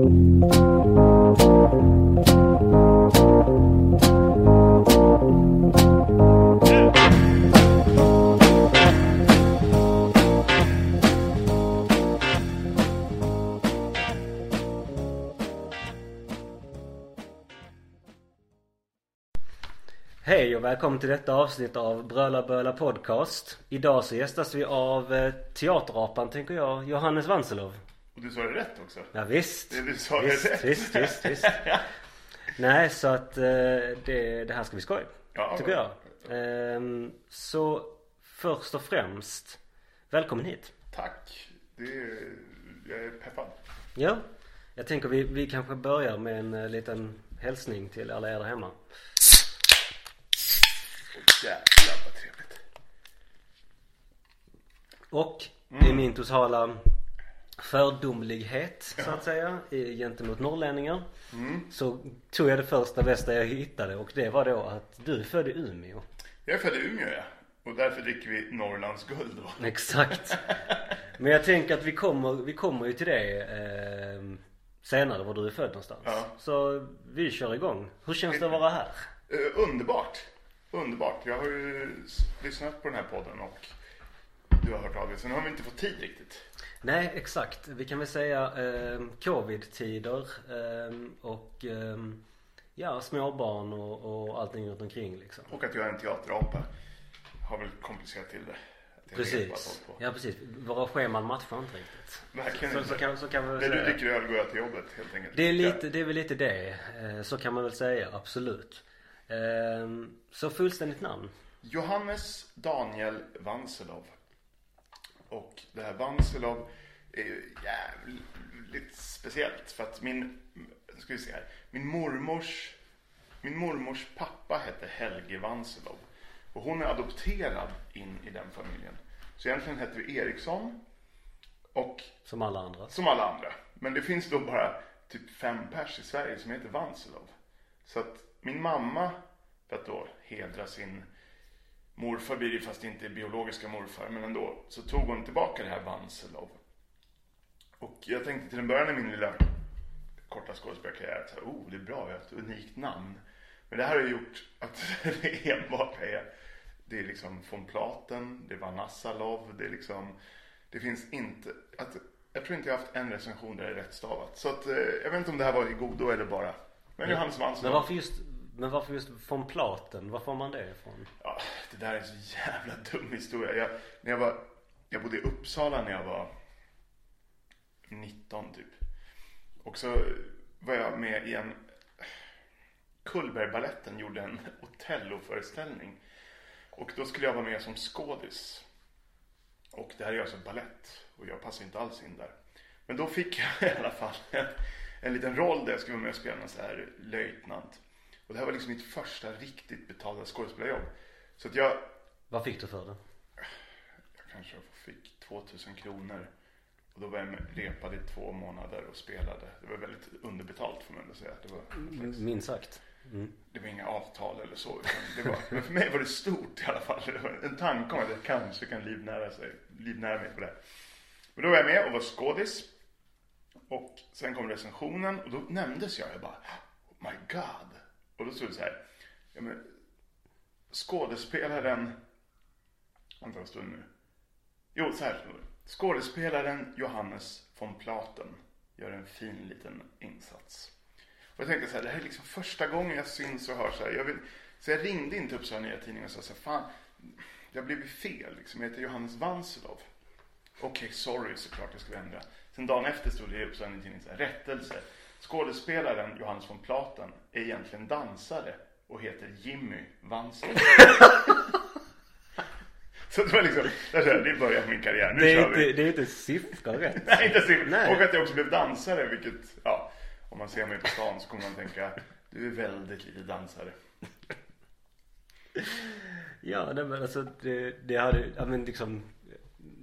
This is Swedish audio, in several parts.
Hej och välkommen till detta avsnitt av Bröla Böla Podcast. Idag så gästas vi av eh, teaterapan tänker jag, Johannes Vanselov. Och du sa det rätt också. Ja, visst. Det du sa visst, är rätt. Visst, visst, visst. Nej, så att eh, det, det här ska bli skoj. Ja, tycker jag. Ehm, så först och främst, välkommen hit. Tack. Det är, jag är peppad. Ja, jag tänker vi, vi kanske börjar med en eh, liten hälsning till alla er där hemma. Åh, jävlar vad trevligt. Och Mm. i min totala fördomlighet så att säga i- gentemot norrlänningar Mm. så tog jag det första bästa jag hittade och det var då att du är född i Umeå. Jag är född i Umeå ja. Och därför dricker vi Norrlands guld då. Exakt. Men jag tänker att vi kommer, vi kommer ju till det eh, senare var du är född någonstans. Ja. Så vi kör igång. Hur känns det att vara här? Eh, underbart. Underbart. Jag har ju lyssnat på den här podden och du har hört av dig. Sen har vi inte fått tid riktigt. Nej exakt. Vi kan väl säga eh, covid-tider eh, och eh, ja småbarn och, och allting runt omkring liksom. Och att jag är en teaterapa har väl komplicerat till det. Precis. Ja precis. Våra scheman matchar inte riktigt. Verkligen Så, inte. så, kan, så kan vi När du dricker öl går jag till jobbet helt enkelt. Det är lite, det är väl lite det. Eh, Så kan man väl säga, absolut. Ehm, Så fullständigt namn? Johannes Daniel Vanselov. Och det här Vanselov är ju jävligt speciellt för att min, ska vi se här, min mormors, min mormors pappa hette Helge Vanselov. Och hon är adopterad in i den familjen. Så egentligen heter vi Eriksson och Som alla andra. som alla andra. Men det finns då bara typ fem pers i Sverige som heter Vanselov. Så att min mamma, för att då hedra sin morfar blir det fast inte biologiska morfar, men ändå, så tog hon tillbaka det här Vanselov. Och jag tänkte till en början i min lilla korta skådespelarkarriär att oh, det är bra, jag har ett unikt namn. Men det här har gjort att det enbart är, det är liksom von Platen, det är Vanassalov, det är liksom, det finns inte, att, jag tror inte jag haft en recension där det är rätt stavat. Så att, eh, jag vet inte om det här var i godo eller bara. Men Johannes Men Vanselov. varför just, men varför just från Platen? Var får man det ifrån? Ja, det där är en så jävla dum historia. Jag, när jag, var, jag bodde i Uppsala när jag var 19 typ. Och så var jag med i en... Cullbergbaletten gjorde en Otello-föreställning. Och då skulle jag vara med som skådis. Och det här är alltså ballett och jag passar inte alls in där. Men då fick jag i alla fall en, en liten roll där jag skulle vara med och spela en så här löjtnant. Och det här var liksom mitt första riktigt betalda skådespelarjobb. Så att jag, Vad fick du för det? jag kanske fick 2000 kronor. Och då var jag med, repade i två månader och spelade. Det var väldigt underbetalt får man ändå säga. Det var, Minst sagt. Mm. det var inga avtal eller så. Det var, men för mig var det stort i alla fall. Det var en tanke om att jag kanske kan livnära, sig, livnära mig på det. Men då var jag med och var skådis. Och sen kom recensionen och då nämndes jag. Jag bara, oh my god. Och då stod det så här. Ja, men, skådespelaren, vänta vad stund det nu? Jo, så här stod det. Skådespelaren Johannes von Platen gör en fin liten insats. Och jag tänkte så här, det här är liksom första gången jag syns och hörs så här. Jag vill, så jag ringde in till Uppsala Nya Tidning och sa så här, fan, det har blivit fel liksom. Jag heter Johannes Vanselov. Okej, sorry såklart, jag ska ändra. Sen dagen efter stod det i Uppsala Nya Tidning så här, rättelse. Skådespelaren Johannes von Platen är egentligen dansare och heter Jimmy Vanselov. så det var liksom, där, så här, det började min karriär. Nu Det är kör vi. inte, det är inte siffra rätt. Nej, inte så. Nej. Och att jag också blev dansare, vilket, ja, om man ser mig på stan så kommer man tänka, du är väldigt lite dansare. Ja, nej, men alltså det, det hade, ja men liksom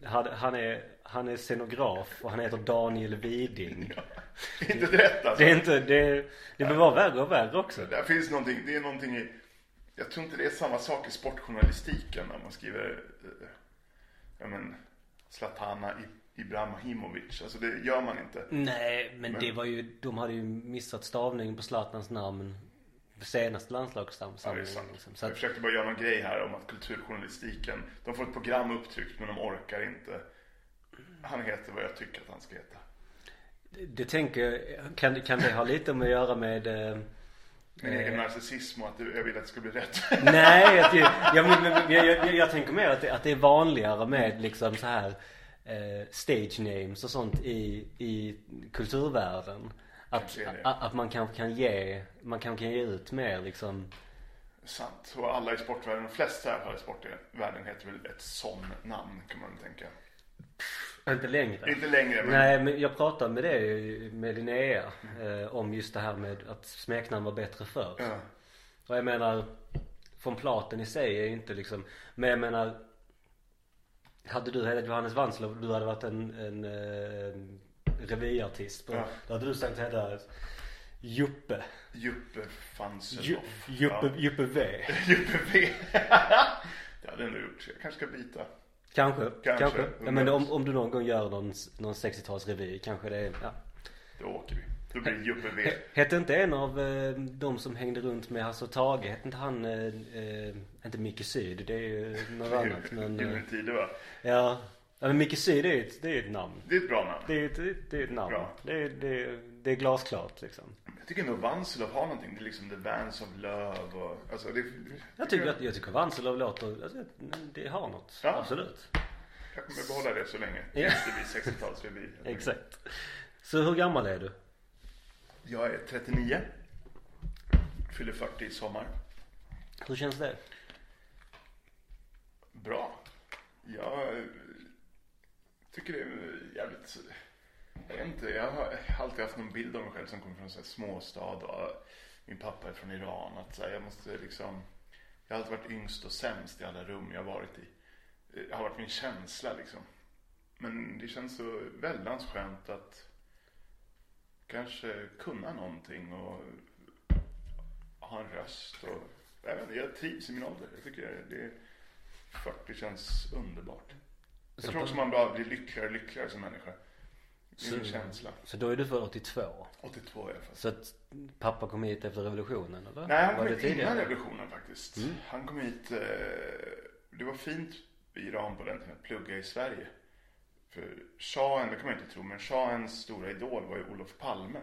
hade, han, är, han är scenograf och han heter Daniel Widing. inte rätt alltså. Det är inte, det, det blir bara värre och värre också. Där finns någonting, det är någonting i, jag tror inte det är samma sak i sportjournalistiken när man skriver, eh, ja men, Zlatana Ibrahimovic. Alltså det gör man inte. Nej men, Men- det var ju, de hade ju missat stavningen på Zlatans namn senaste Ja, det landslagssamlingen sant. liksom. Så Jag att, försökte bara göra någon grej här om att kulturjournalistiken, de får ett program upptryckt men de orkar inte. Han heter vad jag tycker att han ska heta. Det tänker kan, kan det ha lite med att göra med eh, Min egen narcissism och att jag vill att det ska bli rätt. Nej, att jag, jag, jag, jag, tänker mer att det, att det är vanligare med liksom så här eh, stage names och sånt i, i kulturvärlden. Att, att, att man kanske kan ge, man kanske kan ge ut mer liksom Sant. Och alla i sportvärlden, de flesta i alla fall i sportvärlden heter väl ett sån namn kan man tänka. Inte längre. Inte längre men Nej men jag pratade med det med Linnea eh, om just det här med att smeknamn var bättre förr. ja. Och jag menar Från Platen i sig är ju inte liksom Men jag menar Hade du hetat Johannes Wanslöv du hade varit en, en eh, revyartist Ja. Då hade du sagt heta Juppe Juppe Fanselov. Ju, Juppe, Juppe V Juppe V. det hade jag ändå gjort. Jag kanske ska byta. Kanske, Kanske. kanske, Ja, men om, om du någon gång gör någon, någon 60-talsrevy kanske det är, ja Då åker vi. Då blir det Juppe V. He- Hette inte en av eh, de som hängde runt med Hasse och Tage, hette inte han, eh, eh, inte Micke Syd, det är ju något annat men eh, Gyllene Tider va? Ja, ja men Micke Syd det är ju ett, det är ett namn Det är ett bra namn. Det är ett, det är ett namn Bra. det är, det, är, det är glasklart liksom Jag tycker ändå Vanselov har någonting. Det är liksom The Vans of Love och alltså det, Jag tycker att, jag tycker Vanselov låter, alltså, det har något, Ja. absolut Jag kommer behålla det så länge. Ja. Tills det blir 60-talsrevy. Exakt Så hur gammal är du? Jag är 39. Fyller 40 i sommar. Hur känns det? Bra. Jag tycker det är jävligt... Jag vet inte, jag har alltid haft någon bild av mig själv som kommer från en småstad och min pappa är från Iran. Att så här, jag måste liksom... Jag har alltid varit yngst och sämst i alla rum jag har varit i. Det har varit min känsla liksom. Men det känns så väldans skönt att kanske kunna någonting och ha en röst och jag, vet inte, jag trivs i min ålder. Jag tycker det 40 känns underbart. Jag tror också man bara blir lyckligare och lyckligare som människa. Är en Så- känsla. Så då är du född 82? 82 i alla fall. Så att pappa kom hit efter revolutionen eller? Nej, han Var kom det hit innan revolutionen faktiskt. Mm. Han kom hit, eh, det var fint i Iran på den tiden att plugga i Sverige. För shahen, det kan man inte tro, men shahens stora idol var ju Olof Palme.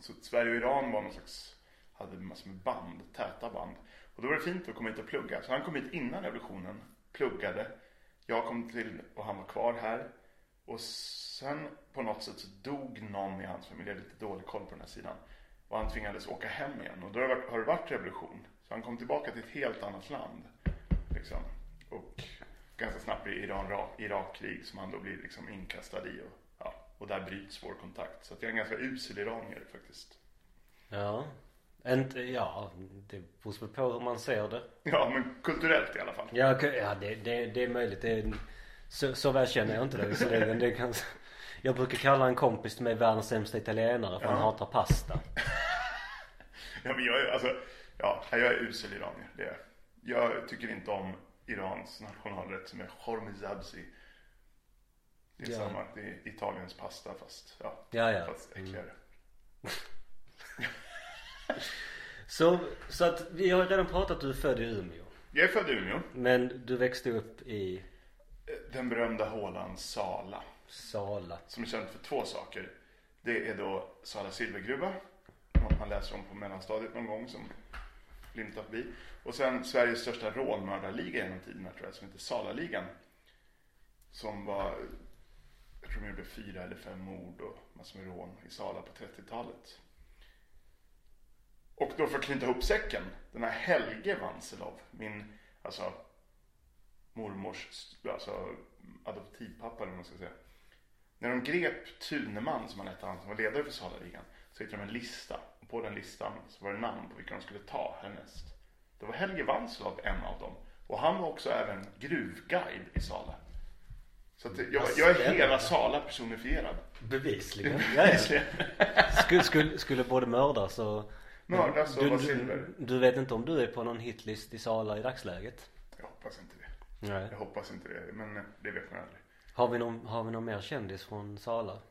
Så Sverige och Iran var någon slags, hade massor med band, täta band. Och då var det fint att komma hit och plugga. Så han kom hit innan revolutionen, pluggade. Jag kom till och han var kvar här. Och sen på något sätt så dog någon i hans familj, jag har lite dålig koll på den här sidan. Och han tvingades åka hem igen. Och då har det varit, revolution. Så han kom tillbaka till ett helt annat land. Liksom. Och ganska snabbt blir Iran, Ra- Irakkrig som han då blir liksom inkastad i. Och, ja, och där bryts vår kontakt. Så att jag är en ganska usel iranier faktiskt. Ja. Inte, ja, det beror på hur man ser det. Ja, men kulturellt i alla fall. Ja, ja det, det, det är möjligt. Det är, så, så väl känner jag inte det visserligen. Det kan, jag brukar kalla en kompis till mig världens sämsta italienare för han Ja. hatar pasta. Ja, men jag är, alltså, ja, jag är usel iranier. Det är. jag. Tycker inte om Irans nationalrätt som är Hormizabzi. Det är Ja. samma, det är Italiens pasta fast, ja, Ja, ja. fast äckligare. Så, så att vi har redan pratat att du är född i Umeå. Jag är född i Umeå. Men du växte upp i Den berömda hålan Sala. Sala. Som är känd för två saker. Det är då Sala silvergruva. Något man läser om på mellanstadiet någon gång som glimtar förbi. Och sen Sveriges största rånmördarliga genom tiderna tror jag som heter Salaligan. Som var, jag tror de gjorde fyra eller fem mord och massor med rån i Sala på 30-talet. Och då för att knyta ihop säcken, den här Helge Vanselov, min, alltså mormors, alltså adoptivpappa eller vad man ska säga. När de grep Tuneman som han hette, han som var ledare för Salaligan, så hittade de en lista. Och på den listan så var det namn på vilka de skulle ta härnäst. Det var Helge Vanslov en av dem. Och han var också även gruvguide i Sala. Så att jag, jag är hela Sala personifierad. Bevisligen. Ja. Skulle, skulle, skulle både mördas och... Mördas och du, du, silver. du vet inte om du är på någon hitlist i Sala i dagsläget? Jag hoppas inte det. Nej. Jag hoppas inte det, men det vet man aldrig. Har vi någon, har vi någon mer kändis från Sala?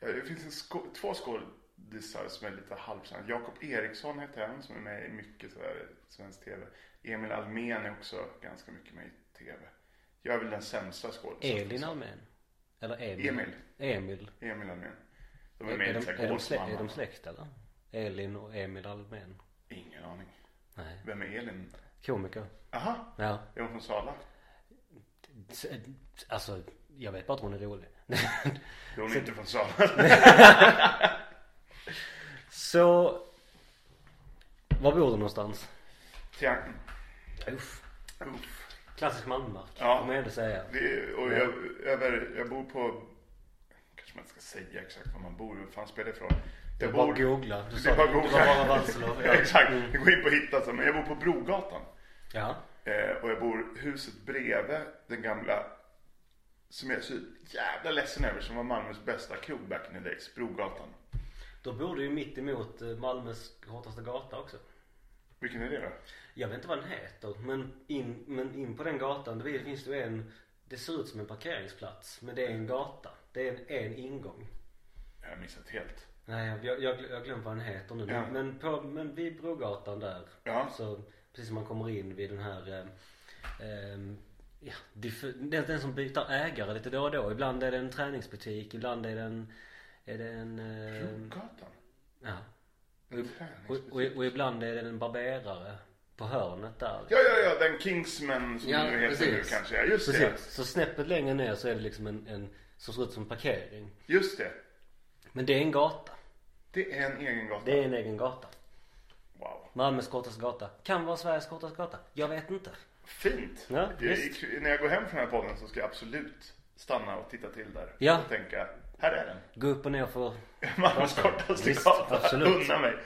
Ja, det finns en skå- två skådisar som är lite halvkända. Jakob Eriksson heter en som är med i mycket sådär svensk tv. Emil Almen är också ganska mycket med i tv. Jag är väl den sämsta skådisen. Elin Almen? Eller Emil? Emil. Emil. Emil Almen. De är Är, med är, i de, är, de är de släkt eller? Elin och Emil Almen? Ingen aning. Nej. Vem är Elin? Komiker. Aha, Ja. är hon från Sala? S- Alltså, jag vet bara att hon är rolig. Är hon inte från Sala? Så, var bor du någonstans? Triangeln. Uff. Uff. Klassisk Malmömark, Ja. får man ändå säga. Det och jag, över, jag bor på, kanske man inte ska säga exakt var man bor, fan spelar det ifrån? Det är Jag bara bor, att googla. Du sa bara det att var googla. bara Vanselov. Ja, exakt, Mm. det går in på hitta så, men jag bor på Brogatan. Ja. Eh, och jag bor huset bredvid den gamla, som jag är så jävla ledsen över, som var Malmös bästa krog back in the days, Brogatan. Då bor du ju mitt emot eh, Malmös kortaste gata också. Vilken är det då? Jag vet inte vad den heter, men in, men in på den gatan, det finns det en, det ser ut som en parkeringsplats, men det är en gata. Det är en, en ingång. Jag har missat helt. Nej, jag, jag, jag glömt vad den heter nu. Ja. Men, på, men vid Brogatan där, Ja. så precis som man kommer in vid den här, eh, ehm, ja, den, den som byter ägare lite då och då. Ibland är det en träningsbutik, ibland är det en, är det en, eh, Brogatan? ja. Och, och, och ibland är det en barberare på hörnet där. Ja, ja, ja, den Kingsman som Ja, nu heter precis. nu kanske. Ja, just Precis. Så snäppet längre ner så är det liksom en, en som ser ut som parkering. det. Just det. Men det är en gata. Det är en egen gata. Det är en egen gata. Wow. Malmös kortaste gata. Kan vara Sveriges kortaste gata. Jag vet inte. Fint. Ja, Jag- när jag går hem från den här podden så ska jag absolut stanna och titta till där. Ja. Och tänka, här är den. Gå upp och ner för Malmös kortaste Visst, gata. absolut. Unna mig.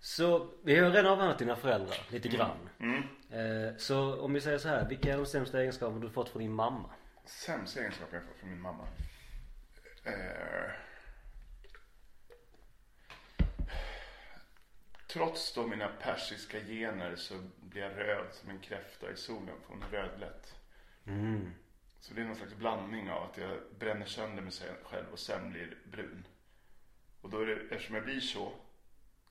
Så vi har redan avhandlat dina föräldrar lite grann. Mm. Eh, så om vi säger så här. Vilka är de sämsta egenskaperna du fått från din mamma? Sämsta egenskapen jag fått från min mamma. Eh, trots då mina persiska gener så blir jag röd som en kräfta i solen från rödlätt. Mm. Så det är någon slags blandning av att jag bränner sönder mig själv och sen blir brun. Och då är det, eftersom jag blir så,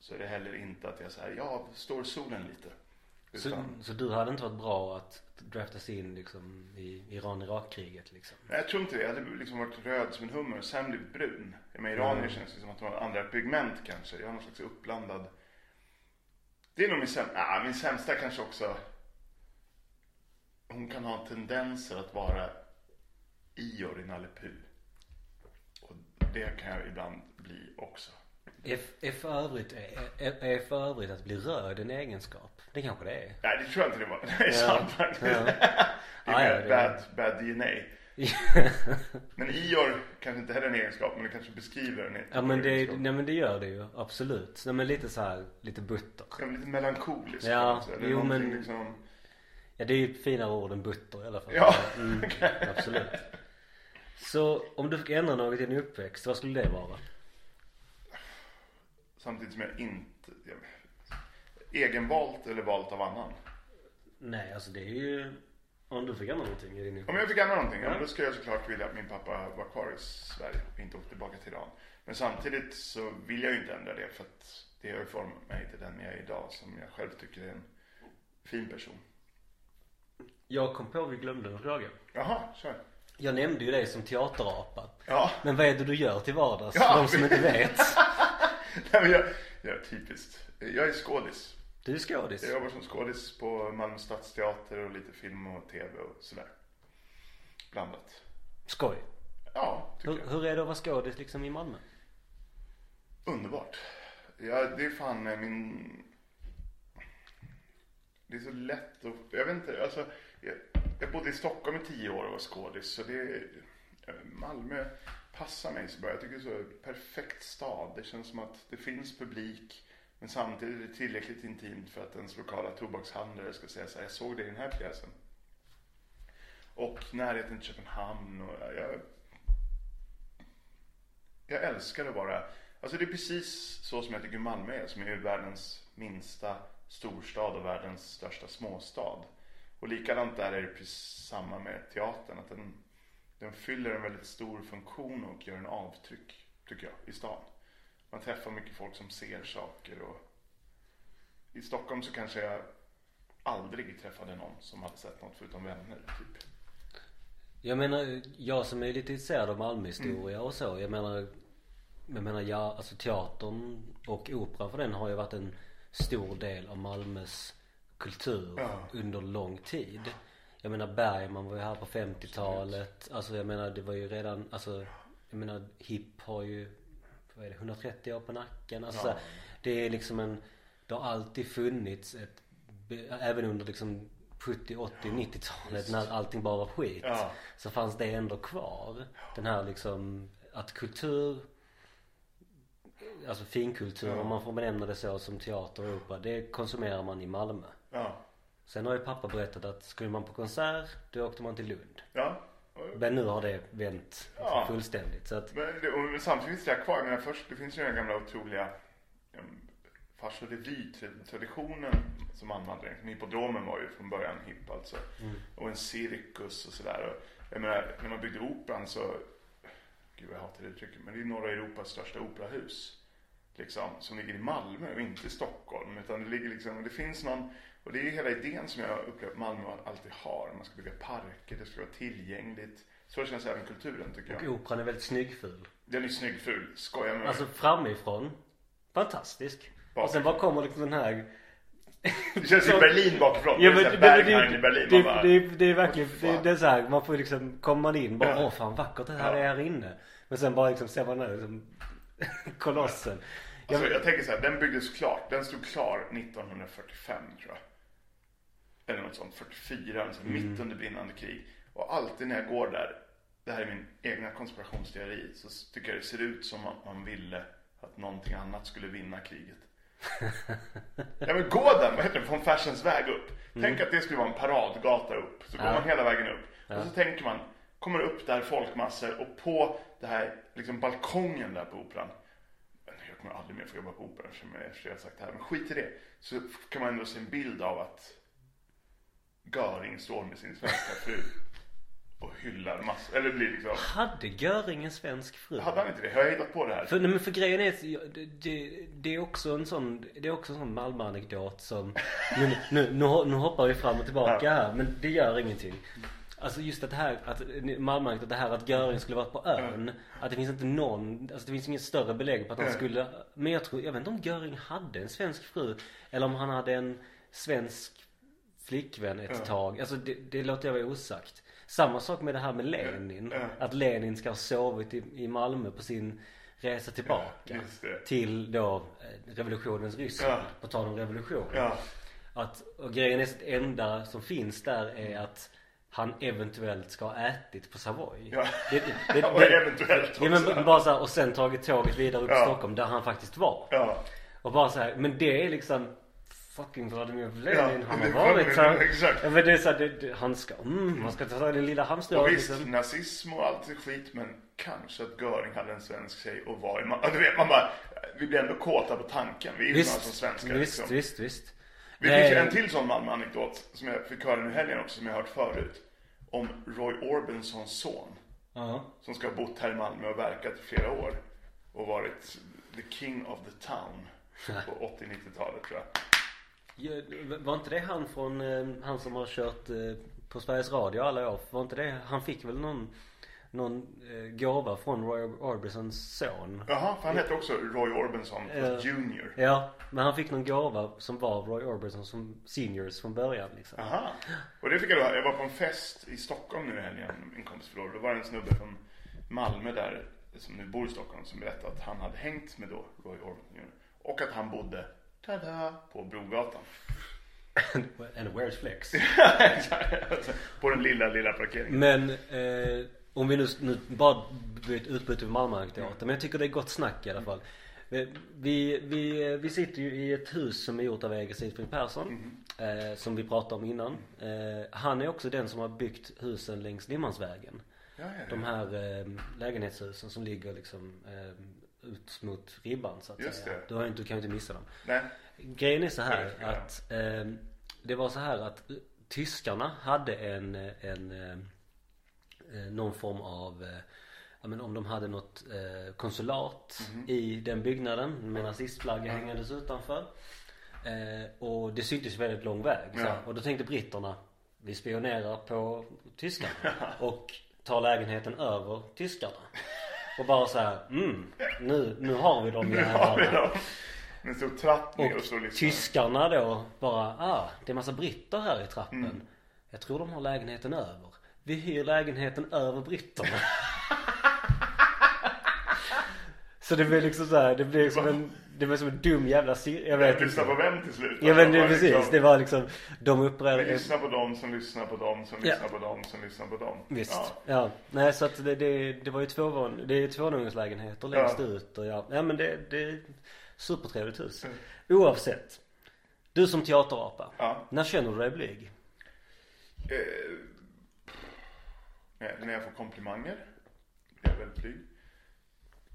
så är det heller inte att jag säger ja, står solen lite. Så, Utan, så du hade inte varit bra att draftas in liksom i Iran-Irak-kriget liksom? Nej, jag tror inte det. Jag hade liksom varit röd som en hummer och sen blivit brun. Med iranier Mm. känns det som att de har andra pigment kanske. Jag har någon slags uppblandad. Det är nog min sämsta, ah, min sämsta kanske också. Hon kan ha tendenser att vara Ior i Nalle. Och det kan jag ibland bli också. Är, är, för övrigt, är, är, är för övrigt att bli röd en egenskap? Det kanske det är. Nej, det tror jag inte det var. Det är sant faktiskt. ja. Det Ja, är ja, mer det- bad, bad DNA. Men Ior kanske inte heller är en egenskap, men det kanske beskriver en Ja men det, egenskap. nej men det gör det ju, absolut. Nej men lite så här, lite butter. Ja, men lite melankolisk. Ja, eller jo, men- Liksom... Ja det är ju ett finare ord än butter i alla fall. Ja, Mm, absolut. Så om du fick ändra något i din uppväxt, vad skulle det vara? Samtidigt som jag inte... Egenvalt eller valt av annan? Nej alltså det är ju, om du fick ändra någonting i din Om jag fick ändra någonting, ja. Men då skulle jag såklart vilja att min pappa var kvar i Sverige och inte åkte tillbaka till Iran. Men samtidigt så vill jag ju inte ändra det för att det har ju format mig till den jag är idag som jag själv tycker är en fin person. Jag kom på att vi glömde en fråga. Jaha, kör. Jag nämnde ju dig som teaterapa. Ja, Men vad är det du gör till vardags? Ja, För de som inte vet. Nej, men jag, jag är typiskt. Jag är skådis. Du är skådis. Jag jobbar som skådis på Malmö Stadsteater och lite film och tv och sådär. Blandat. Skoj. Ja, tycker Hur, jag. hur är det att vara skådis liksom i Malmö? Underbart. Ja, det är fan eh, min... Det är så lätt att... Jag vet inte, alltså... Jag, jag bodde i Stockholm i tio år och var skådis, så det... är- Malmö passar mig så bra. Jag tycker det är så perfekt stad. Det känns som att det finns publik, men samtidigt är det tillräckligt intimt för att ens lokala tobakshandlare ska säga så här, jag såg det i den här pjäsen. Och närheten till Köpenhamn och jag, jag älskar att vara, alltså det är precis så som jag tycker Malmö är, som är världens minsta storstad och världens största småstad. Och likadant där är det precis samma med teatern. Att den, den fyller en väldigt stor funktion och gör en avtryck, tycker jag, i stan. Man träffar mycket folk som ser saker och i Stockholm så kanske jag aldrig träffade någon som hade sett något förutom vänner, typ. Jag menar, jag som är lite intresserad av Malmöhistoria Mm. och så. Jag menar, jag menar ja, alltså teatern och operan för den har ju varit en stor del av Malmös kultur Ja. under lång tid. Jag menar Bergman var ju här på 50-talet. Alltså jag menar det var ju redan, alltså jag menar hipp har ju, vad är det, 130 år på nacken. Alltså Ja. här, det är liksom en, det har alltid funnits ett, även under liksom 70, 80, 90-talet när allting bara var skit. Ja. Så fanns det ändå kvar. Den här liksom, att kultur Alltså finkultur Ja. om man får benämna det så som teater och opera. Det konsumerar man i Malmö. Ja. Sen har ju pappa berättat att skulle man på konsert då åkte man till Lund. Ja. Men nu har det vänt Ja. fullständigt. Så att, Men, det, och samtidigt finns det kvar. Menar, först, det finns ju den gamla otroliga um, fars och revy-traditionen som anvandrar. Hippodromen var ju från början hipp alltså. Och en cirkus och sådär. Och Jag menar, när man byggde operan så, gud jag hatar det uttrycket, men det är norra Europas största operahus. Liksom, som ligger i Malmö och inte i Stockholm. Utan det ligger liksom, det finns någon, och det är ju hela idén som jag upplever att Malmö alltid har. Man ska bygga parker, det ska vara tillgängligt. Så känns även kulturen tycker jag. och operan är väldigt snyggful. Den är snygg ful, skojar med Alltså mig. framifrån. Fantastisk. Bakifrån. Och sen bara kommer liksom den här Det känns som Berlin bakifrån. Ja, men det, det, i det, Berlin. det, bara, det, det är verkligen, det, det är så här, man får liksom, kommer man in bara Ja. åh fan vackert det här Ja. är här inne. Men sen bara liksom ser man den liksom, kolossen. Alltså, Jag, jag tänker så här, den byggdes klart. Den stod klar 1945 tror jag. Eller något sånt, 44, alltså Mm. mitt under brinnande krig. Och alltid när jag går där, det här är min egna konspirationsteori, så tycker jag det ser ut som att man ville att någonting annat skulle vinna kriget. ja men gå den, vad heter det, från Fashions väg upp. Tänk att det skulle vara en paradgata upp. Så går Mm. Ja. man hela vägen upp. Och så tänker man, kommer upp där folkmassor och på det här liksom balkongen där på operan. Jag kommer aldrig mer få jobba på operan som jag efter jag har sagt det här. Men skit i det. Så kan man ändå se en bild av att Göring står med sin svenska fru. Och hyllar massor. Eller blir liksom. hade Göring en svensk fru? Hade han inte det? Har jag hittat på det här? För, nej, men för grejen är det, det, det är också en sån, det är också en sån Malmö-anekdot som nu, nu, nu, ho- nu hoppar vi fram och tillbaka Ja. här men det gör ingenting. Alltså just att det här, att Malmö-anekdot, det här att Göring skulle varit på ön. Att det finns inte någon, alltså det finns inget större belägg på att han skulle, men jag tror, jag vet inte om Göring hade en svensk fru. Eller om han hade en svensk flickvän ett Ja. tag. Alltså det, det låter jag vara osagt. Samma sak med det här med Lenin. Ja. Att Lenin ska ha sovit i, i Malmö på sin resa tillbaka. Till då eh, revolutionens Ryssland. På tal om revolution. Att, och grejen är att det enda som finns där är att han eventuellt ska ha ätit på Savoy. Ja. Det, det, det, Och eventuellt ja, men också. bara så här, och sen tagit tåget vidare upp till Ja. Stockholm där han faktiskt var. Ja. Och bara så här, men det är liksom Fucking Vladimir Lenin, Ja, han det har varit så här, exakt. ja, men det är så här, det, det, han ska, mm, man ska ta den lilla Och hamstrået visst, liksom. nazism och allt är skit men kanske att Göring hade en svensk tjej och var i Ma- Du vet, man bara, vi blir ändå kåta på tanken. Vi är ju som Visst, svenskar visst, liksom. visst, visst. Det finns ju Nej. en till sån Malmö-anekdot som jag fick höra nu helgen också som jag hört förut. Om Roy Orbisons son. Ja. Som ska ha bott här i Malmö och verkat i flera år. Och varit the king of the town. På 80-90-talet tror jag. Var inte det han från, eh, han som har kört eh, på Sveriges Radio alla år? Var inte det, han fick väl någon, någon eh, gåva från Roy Orbisons son? Jaha, för han hette också Roy Orbison fast Junior. Ja, men han fick någon gåva som var Roy Orbison som seniors från början liksom. Aha. Och det fick jag då, jag var på en fest i Stockholm nu i helgen, en kompis förlorade. Då var det en snubbe från Malmö där, som nu bor i Stockholm, som berättade att han hade hängt med då Roy Orbison Jr. Och att han bodde, tada, på Brogatan. And where's flex? på den lilla, lilla parkeringen. Men eh, om vi nu, nu bara byt, utbyter vi Malmöanekdoter. Men jag tycker det är gott snack i alla fall. Eh, Vi, vi, vi sitter ju i ett hus som är gjort av Ege Sidfrid Persson. Eh, som vi pratade om innan. Eh, han är också den som har byggt husen längs Limmansvägen. Ja, ja, ja. De här eh, lägenhetshusen som ligger liksom eh, ut mot ribban så att Just säga. det. Du, har inte, du kan inte missa dem. Nej. Grejen är så här Verkligen. att eh, det var så här att tyskarna hade en, en eh, eh, någon form av eh, Ja men om de hade något eh, konsulat i den byggnaden med nazistflagga hängandes utanför. Eh, och det syntes väldigt lång väg. Ja. och då tänkte britterna Vi spionerar på tyskarna och tar lägenheten över tyskarna. Och bara så här, mm, nu, nu har vi dem Nu har vi dem. En stor trapp ner Och och så liksom. tyskarna då bara, ah, det är massa britter här i trappen. Jag tror de har lägenheten över. Vi hyr lägenheten över britterna. så det blir liksom så här, det blir som en, det blir som en dum jävla cir- Jag vet Lyssna på inte. vem till slut? Ja men det, var precis, liksom- det var liksom, de Vi uppräddade lyssnar på dem som lyssnar på dem som Ja. lyssnar på dem som lyssnar på dem. Visst. Ja. Ja. Nej så att det, det, det var ju tvåvån, det är tvåvåningslägenheter längst Ja. ut och ja. Ja men det, det är supertrevligt hus. Mm. Oavsett. Du som teaterapa. Ja. När känner du dig blyg? Eh, när jag får komplimanger. Jag är väldigt blyg.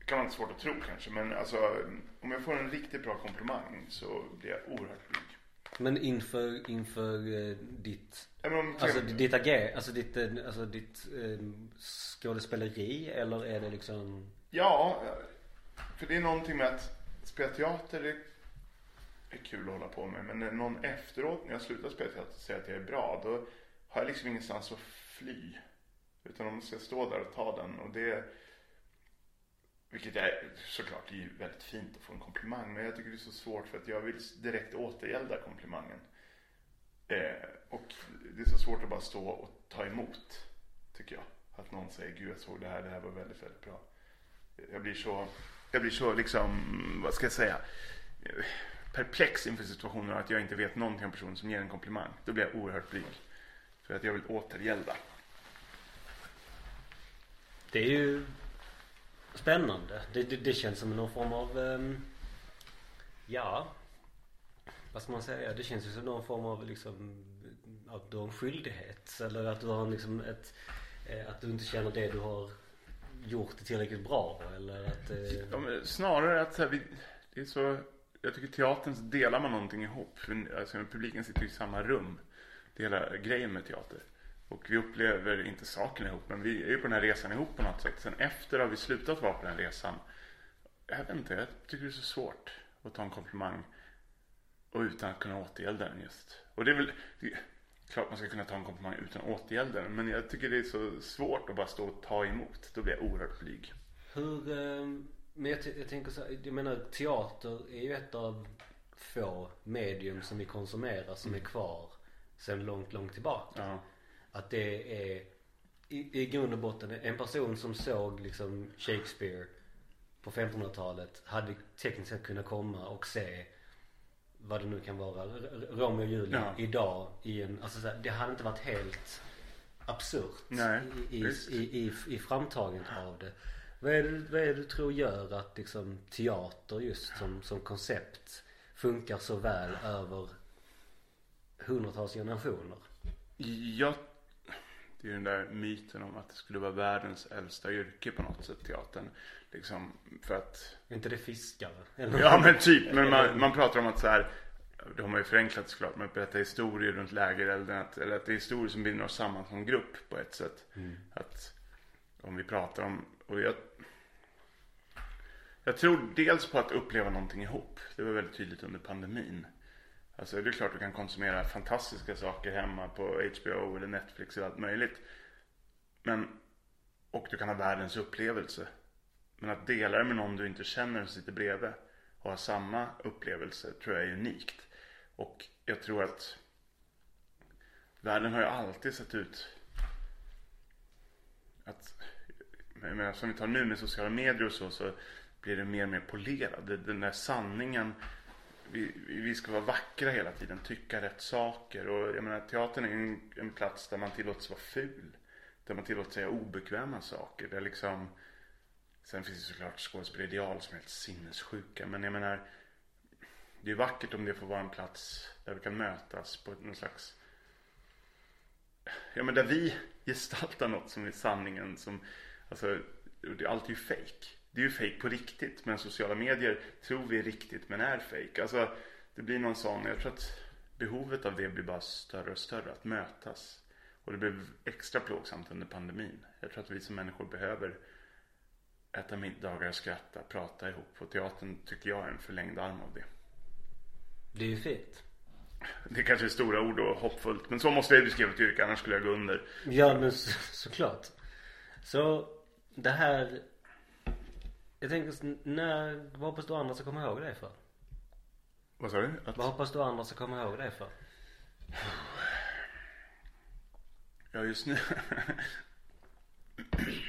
Kan vara svårt att tro kanske men alltså om jag får en riktigt bra komplimang så blir jag oerhört blyg. Men inför, inför eh, ditt, Ja, men om, alltså ditt ager, alltså ditt, eh, alltså ditt eh, skådespeleri eller är det liksom Ja, för det är någonting med att spela teater det är kul att hålla på med. Men när någon efteråt när jag slutar spela teater säger att jag är bra, då har jag liksom ingenstans att fly. Utan de ska stå där och ta den. Och det, vilket är såklart det är ju väldigt fint att få en komplimang. Men jag tycker det är så svårt för att jag vill direkt återgälda komplimangen. Eh, och det är så svårt att bara stå och ta emot, tycker jag. Att någon säger, gud jag såg det här, det här var väldigt, väldigt bra. Jag blir så, jag blir så liksom, vad ska jag säga, perplex inför situationen att jag inte vet någonting om personen som ger en komplimang. Då blir jag oerhört blyg. För att jag vill återgälda. Det är ju spännande. Det, det, det känns som någon form av, Um, ja, vad ska man säga? Det känns ju som någon form av liksom, att du har en skyldighet. Eller att du har liksom ett, eh, att du inte känner det du har gjort det tillräckligt bra. Eller att, eh, Ja, men snarare att så här, vi, det är så, jag tycker teatern så delar man någonting ihop. För, alltså, publiken sitter i samma rum. Det är hela grejen med teater. Och vi upplever inte sakerna ihop, men vi är ju på den här resan ihop på något sätt. Sen efter har vi slutat vara på den här resan. Jag vet inte, jag tycker det är så svårt att ta en komplimang och utan att kunna återgälda den just. Och det är väl, det är klart man ska kunna ta en komplimang utan att återgälda den. Men jag tycker det är så svårt att bara stå och ta emot. Då blir jag oerhört blyg. Hur, ehm, men jag, jag tänker så här, jag menar teater är ju ett av få medium som vi konsumerar som är kvar sen långt, långt tillbaka. Ja. Att det är i, i grund och botten en person som såg liksom Shakespeare på 1500-talet hade tekniskt sett kunnat komma och se vad det nu kan vara, Romeo och Julia Ja. idag i en, alltså så här, det hade inte varit helt absurt Nej, i, i, i, i, i framtagandet av det. Vad är det, vad är det du tror gör att liksom teater just som, som koncept funkar så väl över hundratals generationer? Jag, det är ju den där myten om att det skulle vara världens äldsta yrke på något sätt, teatern. Liksom för att, Är inte det fiskare? Eller? ja men typ, men man, man pratar om att så här, det har man ju förenklat såklart, men att berätta historier runt lägerelden, att, eller att det är historier som binder oss samman som grupp på ett sätt. Att om vi pratar om, och jag, jag tror dels på att uppleva någonting ihop. Det var väldigt tydligt under pandemin. Alltså det är klart du kan konsumera fantastiska saker hemma på HBO eller Netflix eller allt möjligt. Men, och du kan ha världens upplevelse. Men att dela det med någon du inte känner som sitter bredvid och ha samma upplevelse tror jag är unikt. Och jag tror att världen har ju alltid sett ut att, jag menar, som vi tar nu med sociala medier och så, så blir det mer och mer polerad. Den där sanningen vi, vi ska vara vackra hela tiden, tycka rätt saker. Och jag menar, teatern är en, en plats där man tillåts vara ful. Där man tillåts säga obekväma saker. Där liksom, sen finns det såklart skådespelarideal som är helt sinnessjuka. Men jag menar, det är vackert om det får vara en plats där vi kan mötas på någon slags Ja men där vi gestaltar något som är sanningen som Alltså allt är ju fake. Det är ju fake på riktigt men sociala medier tror vi är riktigt men är fake. Alltså det blir någon sån, jag tror att behovet av det blir bara större och större. Att mötas. Och det blev extra plågsamt under pandemin. Jag tror att vi som människor behöver äta middagar, skratta, prata ihop. Och teatern tycker jag är en förlängd arm av det. Det är ju fint. Det kanske är stora ord och hoppfullt. Men så måste jag beskriva ett yrke, annars skulle jag gå under. Ja men så, såklart. Så det här. Jag tänker, när, vad hoppas du andra ska komma ihåg dig för? Vad sa du? Att... Vad hoppas du andra ska komma ihåg dig för? Ja, just nu.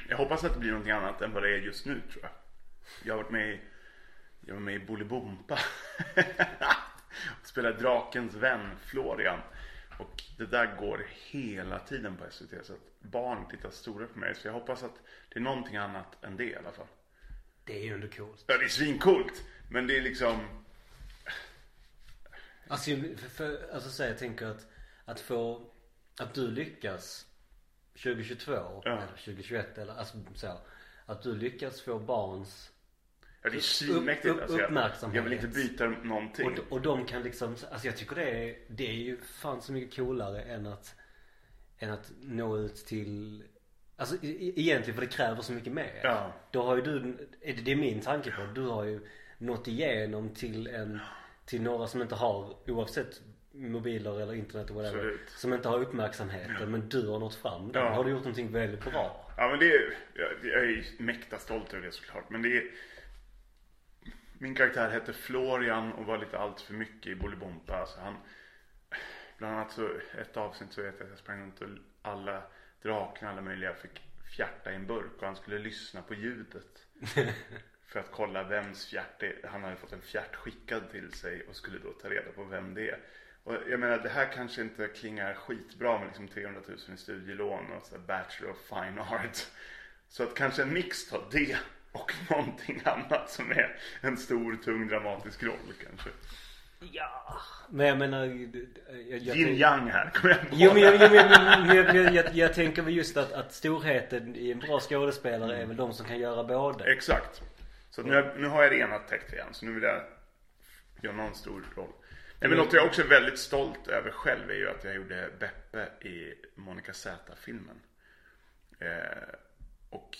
jag hoppas att det blir någonting annat än vad det är just nu tror jag. Jag har varit med i, jag var med i Bolibompa. Spelade Drakens vän Florian. Och det där går hela tiden på SVT. Så att barn tittar stora på mig. Så jag hoppas att det är någonting annat än det i alla fall. Det är ju ändå coolt. Ja, det är svincoolt. Men det är liksom... Alltså, för, för, alltså så här, jag tänker att, att få, att du lyckas 2022 Ja. eller 2021 eller alltså så. Att du lyckas få barns Ja, det är Upp- svinmäktigt. upp- Alltså, jag, uppmärksamhet. jag vill inte byta någonting. och, och de kan liksom, alltså jag tycker det är, det är ju fan så mycket coolare än att, än att nå ut till Alltså e- e- egentligen för det kräver så mycket mer. Ja. Då har ju du, det- är min tanke på Du har ju nått igenom till en, till några som inte har oavsett mobiler eller internet och whatever. Absolut. Som inte har uppmärksamheten men du har nått fram där. Ja. Har du gjort någonting väldigt bra. Ja men det är, jag, jag är mäkta stolt över det såklart. Men det är, min karaktär hette Florian och var lite allt för mycket i Bolibompa. Alltså han, bland annat så, ett avsnitt så vet jag att jag sprang runt och alla drakarna, alla möjliga fick fjärta i en burk och han skulle lyssna på ljudet. för att kolla vems fjärt det Han hade fått en fjärt skickad till sig och skulle då ta reda på vem det är. Och jag menar det här kanske inte klingar skitbra med liksom 300 000 i studielån och så Bachelor of Fine Art. Så att kanske en mix av det och någonting annat som är en stor, tung, dramatisk roll kanske. Ja. Men jag menar. Jag, jag, Yin yang här, kommer jag på. Jo men jag, jag, jag, jag, jag, jag, jag tänker väl just att, att storheten i en bra skådespelare är väl de som kan göra båda. Exakt. Så nu, nu har jag det ena täckt igen. Så nu vill jag göra någon stor roll. Nej, men något jag också är väldigt stolt över själv är ju att jag gjorde Beppe i Monica Z-filmen. Eh, och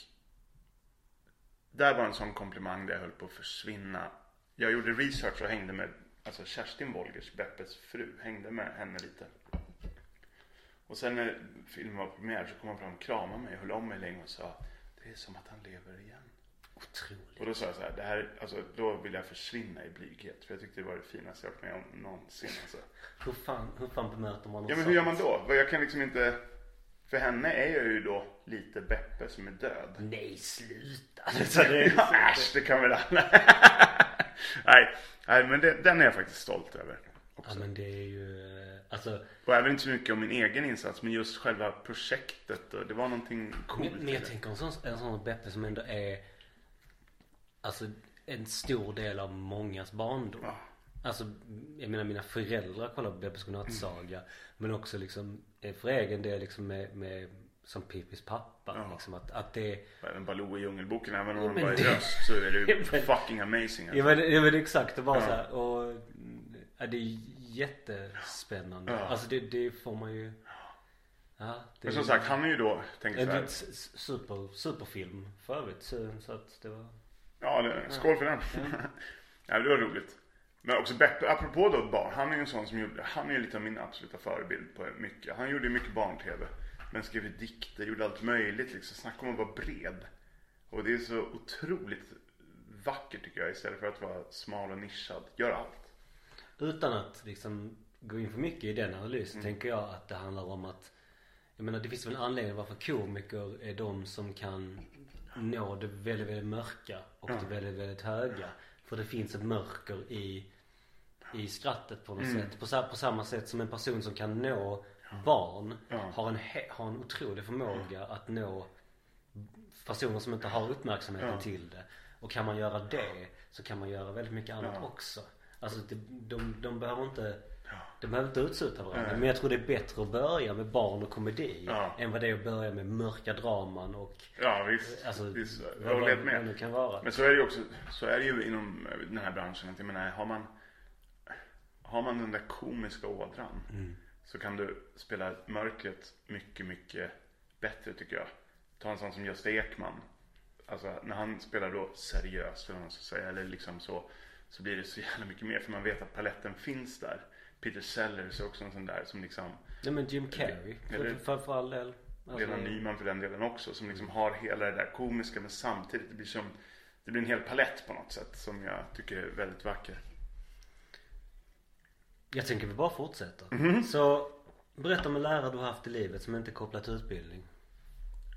där var en sån komplimang där jag höll på att försvinna. Jag gjorde research och hängde med alltså Kerstin Wolgers, Beppes fru, hängde med henne lite. Och sen när filmen var premiär så kom han fram och kramade mig, höll om mig länge och sa Det är som att han lever igen. Otroligt. Och då sa jag så här, det här, alltså, då vill jag försvinna i blyghet. För jag tyckte det var det finaste jag varit med om någonsin. Alltså. Hur fan, hur fan bemöter man något Ja men hur gör man då? Jag kan liksom inte, för henne är jag ju då lite Beppe som är död. Nej sluta. Alltså, det, Ja, äsch, det kan väl alla. nej, nej, men det, den är jag faktiskt stolt över. ja Också. men det är ju, eh, alltså. Och även inte så mycket om min egen insats, men just själva projektet. Och det var någonting coolt. Men, men jag tänker en sån, en sån Beppe som ändå är, alltså en stor del av mångas barndom. Ja. Alltså, jag menar mina föräldrar kollar på Beppes godnattsaga. Men också liksom, eh, för egen del liksom med, med som Pippis pappa. Ja. Liksom att, att det Även Baloo i Djungelboken, även om Ja, han bara är det- röst så är det ju Ja, fucking amazing. Ja Alltså. men, ja, men exakt, det var Ja. så här, och ja, det är jättespännande. Ja. Alltså det, det får man ju Ja, det Men som sagt, han är ju då, tänker är så här, s- super, superfilm för övrigt så, så att det var Ja, det, skål för den. ja, det var roligt. Men också Beppe, apropå då barn, han är ju en sån som gjorde, han är ju lite av min absoluta förebild på mycket. Han gjorde ju mycket barn-tv. Men skrev dikter, gjorde allt möjligt liksom. Snacka om att vara bred. Och det är så otroligt vackert tycker jag istället för att vara smal och nischad. Gör allt. Utan att liksom gå in för mycket i den analysen Mm. tänker jag att det handlar om att Jag menar det finns väl en anledning varför komiker är de som kan nå det väldigt, väldigt mörka och det väldigt, väldigt höga. För det finns ett mörker i i skrattet på något Mm. sätt. På, på samma sätt som en person som kan nå barn Ja. har, en har en otrolig förmåga att nå personer som inte har uppmärksamheten Ja. till det. Och kan man göra det så kan man göra väldigt mycket annat Ja. också. Alltså det, de, de behöver inte de behöver inte utsuta varandra. Men jag tror det är bättre att börja med barn och komedi. Än vad det är att börja med mörka draman och Ja visst. alltså, visst. Jag vad, vad med. kan vara. Men så är det ju också, så är det ju inom den här branschen. Att jag menar, har man har man den där komiska ådran Mm. Så kan du spela mörkret mycket, mycket bättre tycker jag. Ta en sån som Gösta Ekman. Alltså när han spelar då seriöst eller vad man ska säga, eller liksom så, så blir det så jävla mycket mer för man vet att paletten finns där. Peter Sellers är också en sån där som liksom, Nej men Jim Carrey. Eller- För, för, för all del. Alltså, Lena Nyman för den delen också, som liksom har hela det där komiska men samtidigt det blir som, det blir en hel palett på något sätt som jag tycker är väldigt vacker. Jag tänker vi bara fortsätter. Mhm. Så berätta om en lärare du har haft i livet som inte är kopplad till utbildning.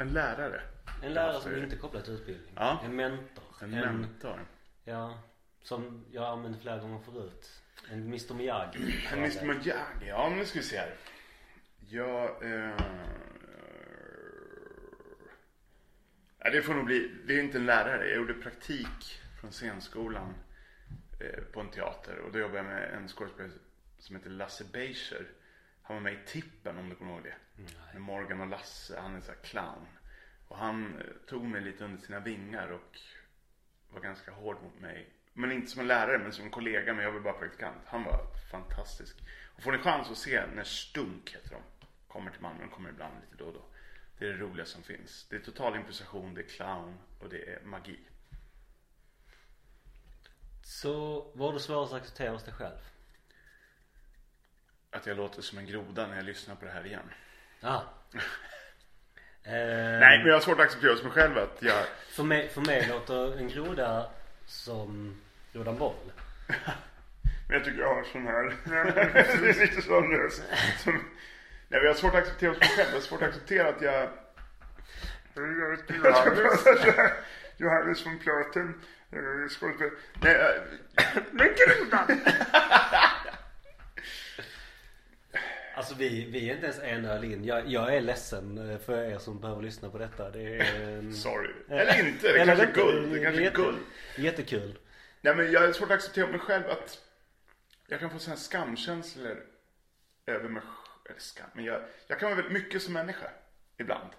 En lärare. En lärare som inte är kopplad till utbildning. Ja. En mentor. En mentor. Ja. Som jag har använt flera gånger förut. En Mr Miyagi. En Mr Miyagi, ja men nu ska vi se här. Jag... Eh, ja, det får nog bli, det är inte en lärare. Jag gjorde praktik från scenskolan eh, på en teater. Och då jobbade jag med en skådespelare som heter Lasse Beischer. Han var med i Tippen om du kommer ihåg det. Med Morgan och Lasse, han är så här clown. Och han eh, tog mig lite under sina vingar och var ganska hård mot mig. Men inte som en lärare, men som en kollega. Men jag var bara praktikant. Han var fantastisk. Och får ni chans att se när Stunk heter de. Kommer till Malmö, de kommer ibland lite då och då. Det är det roliga som finns. Det är total improvisation, det är clown och det är magi. Så vad har du svårast att acceptera hos dig själv? Att jag låter som en groda när jag lyssnar på det här igen. Ah. eh, Nej, men jag har svårt att acceptera mig själv att jag... För mig, för mig låter en groda som grodan boll. Men jag tycker jag har sån här... det är lite sån röst. Som... Nej, men jag har svårt att acceptera mig själv. Jag har svårt att acceptera att jag... Johannes. Från Platen. eh, Skådespelare. Nej, äh, men grodan! Alltså vi, vi är inte ens en öl in. Jag, jag är ledsen eh, för er som behöver lyssna på detta. Det är en... Sorry. Eller inte, det Eller kanske är guld. Det kanske är Jätte- guld. Jättekul. Nej men jag har svårt att acceptera mig själv att jag kan få sådana skamkänslor över mig. Eller skam, men jag, jag kan vara väldigt mycket som människa ibland.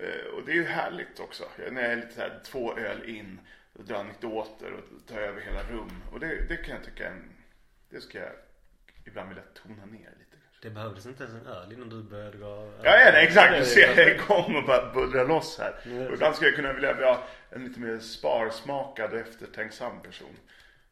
Eh, och det är ju härligt också. Jag- När jag är lite så här två öl in och drar anekdoter och tar över hela rum. Och det, det kan jag tycka är en, det ska jag ibland vilja tona ner lite. Det behövdes inte ens en öl innan du började gå... Ja, ja nej, exakt. Du ser jag igång och bara bullrar loss här. Och ibland skulle jag kunna vilja vara en lite mer sparsmakad och eftertänksam person.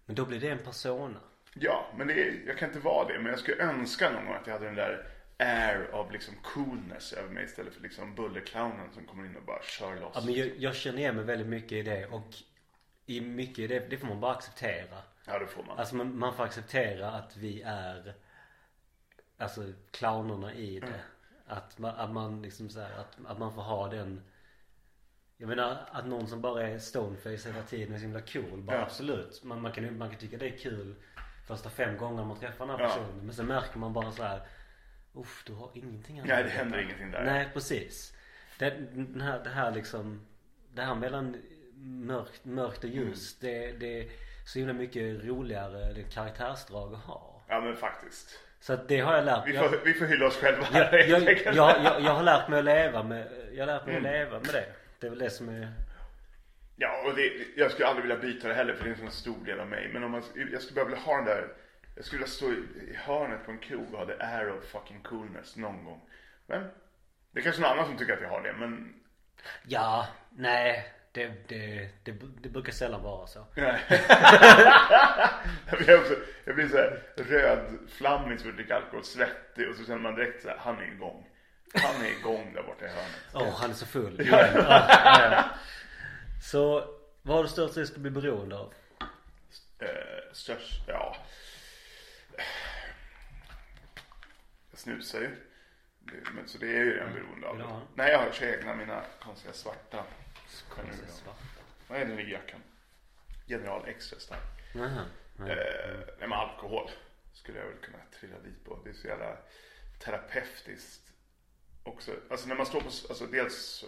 Men då blir det en persona. Ja, men det är, jag kan inte vara det. Men jag skulle önska någon gång att jag hade den där air av liksom coolness över mig istället för liksom bullerclownen som kommer in och bara kör loss. Ja, men jag, jag känner igen mig väldigt mycket i det och i mycket i det, det får man bara acceptera. Ja, det får man. Alltså man, man får acceptera att vi är Alltså clownerna i det. Mm. Att, man, att man liksom så här, att, att man får ha den Jag menar att någon som bara är stoneface hela tiden är så himla cool. Bara Ja. absolut. Man, man, kan, man kan tycka det är kul första fem gångerna man träffar den här Ja. personen. Men sen märker man bara så här. Uff, du har ingenting annat Nej, det händer detta." ingenting där. Nej, precis. Det, den här, det här liksom Det här mellan mörkt, mörkt och ljus. Mm. Det, det är så himla mycket roligare det karaktärsdrag att ha. Ja, men faktiskt. Så att det har jag lärt Vi jag, får, vi får hylla oss själva jag, här. jag, jag, enkelt. jag, jag har lärt mig att leva med Jag har lärt mig Mm. att leva med det. Det är väl det som är Ja, och det, jag skulle aldrig vilja byta det heller för det är en sån stor del av mig. Men om man, jag skulle bara vilja ha den där, jag skulle vilja stå i, i hörnet på en krog och ha the air of fucking coolness någon gång. Men det är kanske någon annan som tycker att jag har det, men Ja, nej. Det, det, det, det brukar sällan vara så. Nej. jag, blir också, jag blir så här rödflammig så fort jag dricker alkohol, svettig och så känner man direkt så här, han är igång. Han är igång där borta i hörnet. Åh, han är så full. Ja, ja, ja. Så, vad har du störst risk att bli beroende av? Eh, störst, ja. Jag snusar ju. Men, så det är ju redan beroende av en? Nej, jag har egna mina konstiga svarta. Svart. Vad är den i jackan? General extra stark. Jaha. Nej. Eh, nej men alkohol skulle jag väl kunna trilla dit på. Det är så jävla terapeutiskt också. Alltså när man står på, alltså dels så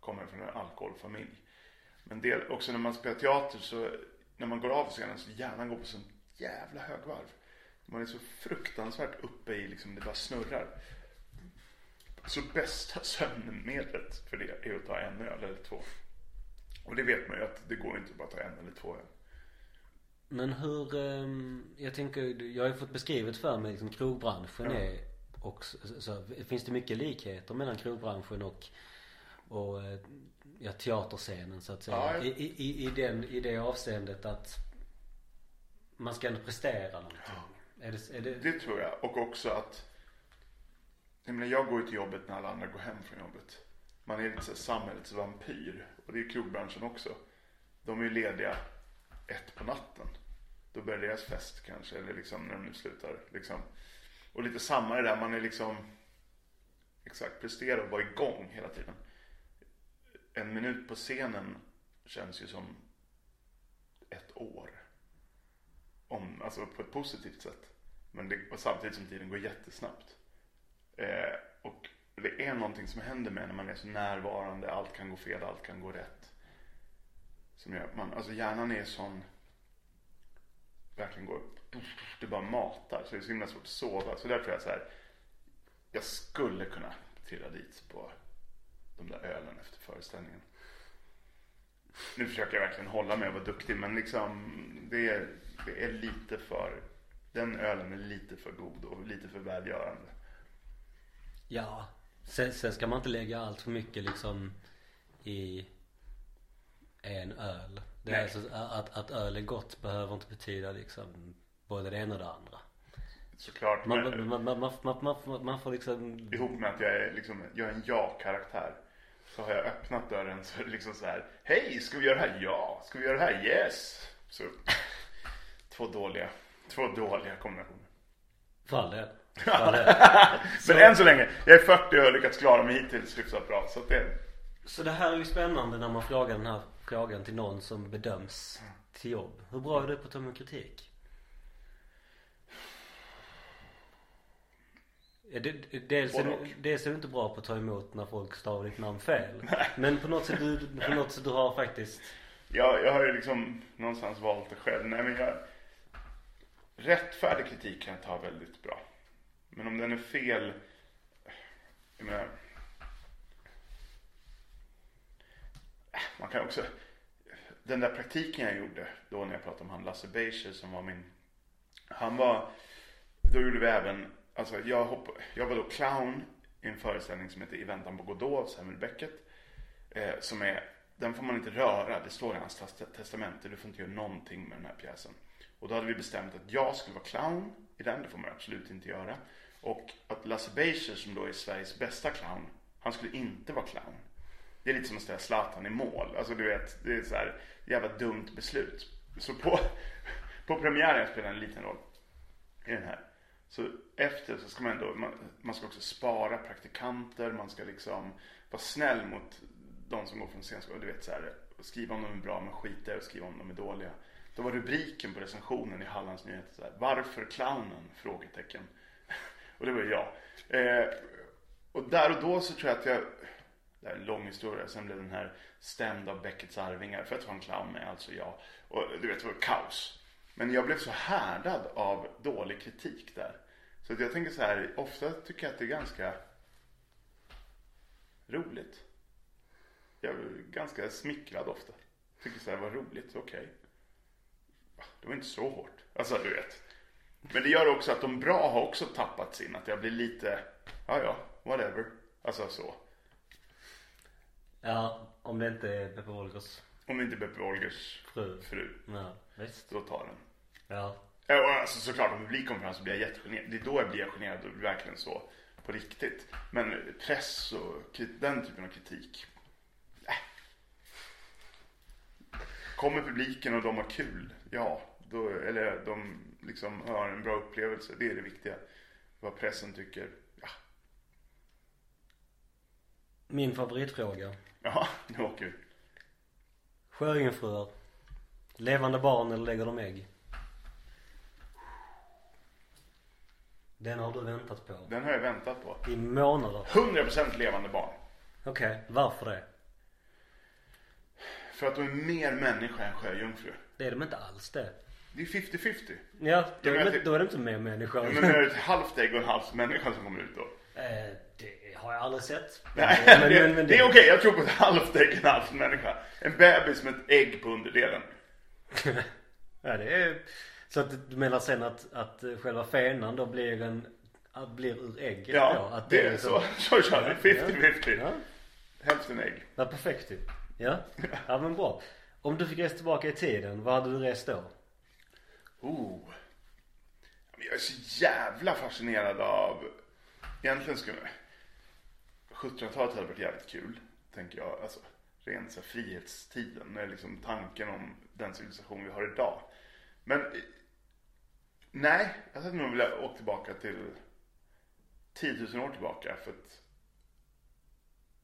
kommer jag från en alkoholfamilj. Men del, också när man spelar teater så, när man går av scenen så hjärnan går på sån jävla högvarv. Man är så fruktansvärt uppe i liksom, det bara snurrar. Så bästa sömnmedlet för det är att ta en öl eller två. Och det vet man ju att det går inte att bara ta en eller två öl. Men hur, ehm, jag tänker, jag har ju fått beskrivet för mig liksom krogbranschen Ja. är och så, så, finns det mycket likheter mellan krogbranschen och, och eh, ja, teaterscenen så att säga. Ja, ja. I, i, i, den, I det avseendet att man ska ändå prestera någonting. Är det, är det, Det tror jag. Och också att jag, menar, jag går ju till jobbet när alla andra går hem från jobbet. Man är lite så här samhällets vampyr. Och det är krogbranschen också. De är ju lediga ett på natten. Då börjar deras fest kanske. Eller liksom när de nu slutar. Liksom. Och lite samma det där. Man är liksom exakt prestera och vara igång hela tiden. En minut på scenen känns ju som ett år. Om, alltså på ett positivt sätt. Men det, samtidigt som tiden går jättesnabbt. Eh, och det är någonting som händer med när man är så närvarande. Allt kan gå fel, allt kan gå rätt. Som gör att man, alltså hjärnan är sån, verkligen går, det bara matar. Så det är så himla svårt att sova. Så där tror jag så här, jag skulle kunna trilla dit på de där ölen efter föreställningen. Nu försöker jag verkligen hålla mig och vara duktig men liksom det är, det är lite för Den ölen är lite för god och lite för välgörande. Ja. Sen, sen ska man inte lägga allt för mycket liksom i en öl. Det är alltså, att, att öl är gott behöver inte betyda liksom både det ena och det andra. Såklart. Man, men, man, man, man, man, man, får liksom ihop med att jag är liksom, jag är en ja-karaktär. Så har jag öppnat dörren så är det liksom så här. Hej, ska vi göra det här? Ja. Ska vi göra det här? Yes. Så två dåliga, två dåliga kombinationer. För Men än så länge, jag är 40 och har lyckats klara mig hittills hyfsat bra. Så det, Så det här är ju spännande när man frågar den här frågan till någon som bedöms till jobb. Hur bra är du på att ta emot kritik? Dels, är dels är du inte bra på att ta emot när folk stavar ditt namn fel. Men på något sätt du, på något sätt du har faktiskt jag, jag har ju liksom någonstans valt det själv. Nej men jag, rättfärdig kritik kan jag ta väldigt bra. Men om den är fel, jag menar, man kan också, den där praktiken jag gjorde då när jag pratade om han Lasse Beischer som var min, han var, då gjorde vi även, alltså jag, hopp, jag var då clown i en föreställning som heter I väntan på Godot av Samuel Beckett. Eh, som är, den får man inte röra, det står i hans testamente, du får inte göra någonting med den här pjäsen. Och då hade vi bestämt att jag skulle vara clown i den, det får man absolut inte göra. Och att Lasse Beischer som då är Sveriges bästa clown, han skulle inte vara clown. Det är lite som att ställa Zlatan i mål. Alltså du vet, det är så här jävla dumt beslut. Så på, på premiären, spelar en liten roll i den här. Så efter så ska man ändå, man, man ska också spara praktikanter, man ska liksom vara snäll mot de som går från scenskolan. Du vet så här, skriva om de är bra men skita i att skriva om de är dåliga. Då var rubriken på recensionen i Hallands Nyheter så här, Varför clownen? Frågetecken och det var jag. Eh, och där och då så tror jag att jag, det här är en lång historia, sen blev den här stämd av Beckets arvingar för att vara en clown med, alltså jag. Och du vet, det var kaos. Men jag blev så härdad av dålig kritik där. Så att jag tänker så här, ofta tycker jag att det är ganska roligt. Jag är ganska smickrad ofta. Tycker så här, vad roligt, okej. Okay. Det var inte så hårt. Alltså du vet. Men det gör också att de bra har också tappat sin. Att jag blir lite, ja ja, whatever. Alltså så. Ja, om det inte är Beppe Wolgers Om det inte är Beppe Wolgers fru. fru, Ja, visst. då tar den. Ja. Ja, alltså såklart om publik kommer fram så blir jag jättegenerad. Det är då jag blir generad och verkligen så på riktigt. Men press och den typen av kritik. Äh. Kommer publiken och de har kul, ja, då, eller de liksom har en bra upplevelse, det är det viktiga. Vad pressen tycker, ja, Min favoritfråga. ja nu åker vi. Sjöjungfrur. Levande barn eller lägger de ägg? Den har du väntat på. Den har jag väntat på. I månader. 100% levande barn. Okej, varför det? För att de är mer människa än sjöjungfru. Det är de inte alls det. Det är 50-50. Ja, då är, det, ty- då är det inte mer människa. Men är det ett halvt ägg och en halv människa som kommer ut då? Eh, det har jag aldrig sett. Nej, Men- det, men- men det är okej. Jag tror på ett halvt ägg och en halv människa. En bebis med ett ägg på underdelen. Ja det är Så att du menar sen att, att själva fenan då blir en att blir ur ägget Ja, då? Att det är liksom- så. Så kör vi. 50-50. Ja, Hälften ägg. ja perfekt ju. Ja. ja men bra. Om du fick resa tillbaka i tiden, vad hade du rest då? Oh. Jag är så jävla fascinerad av, egentligen skulle 1700-talet hade varit jävligt kul, tänker jag. Alltså rent så här, frihetstiden, med liksom tanken om den civilisation vi har idag. Men eh, nej, jag hade nog velat åka tillbaka till 10 000 år tillbaka för att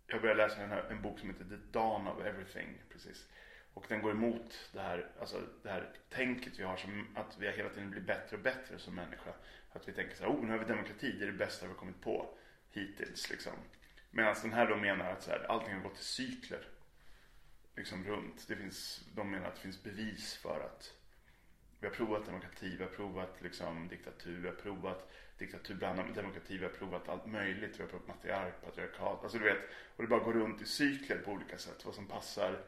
jag började läsa den här, en bok som heter The Dawn of Everything precis. Och den går emot det här, alltså det här tänket vi har som att vi hela tiden blir bättre och bättre som människa. Att vi tänker så här, oh nu har vi demokrati, det är det bästa vi har kommit på hittills liksom. Medan den här då menar att så här, allting har gått i cykler. Liksom runt. Det finns, de menar att det finns bevis för att vi har provat demokrati, vi har provat liksom diktatur, vi har provat diktatur bland med demokrati, vi har provat allt möjligt. Vi har provat matriark, patriarkat, alltså du vet. Och det bara går runt i cykler på olika sätt, vad som passar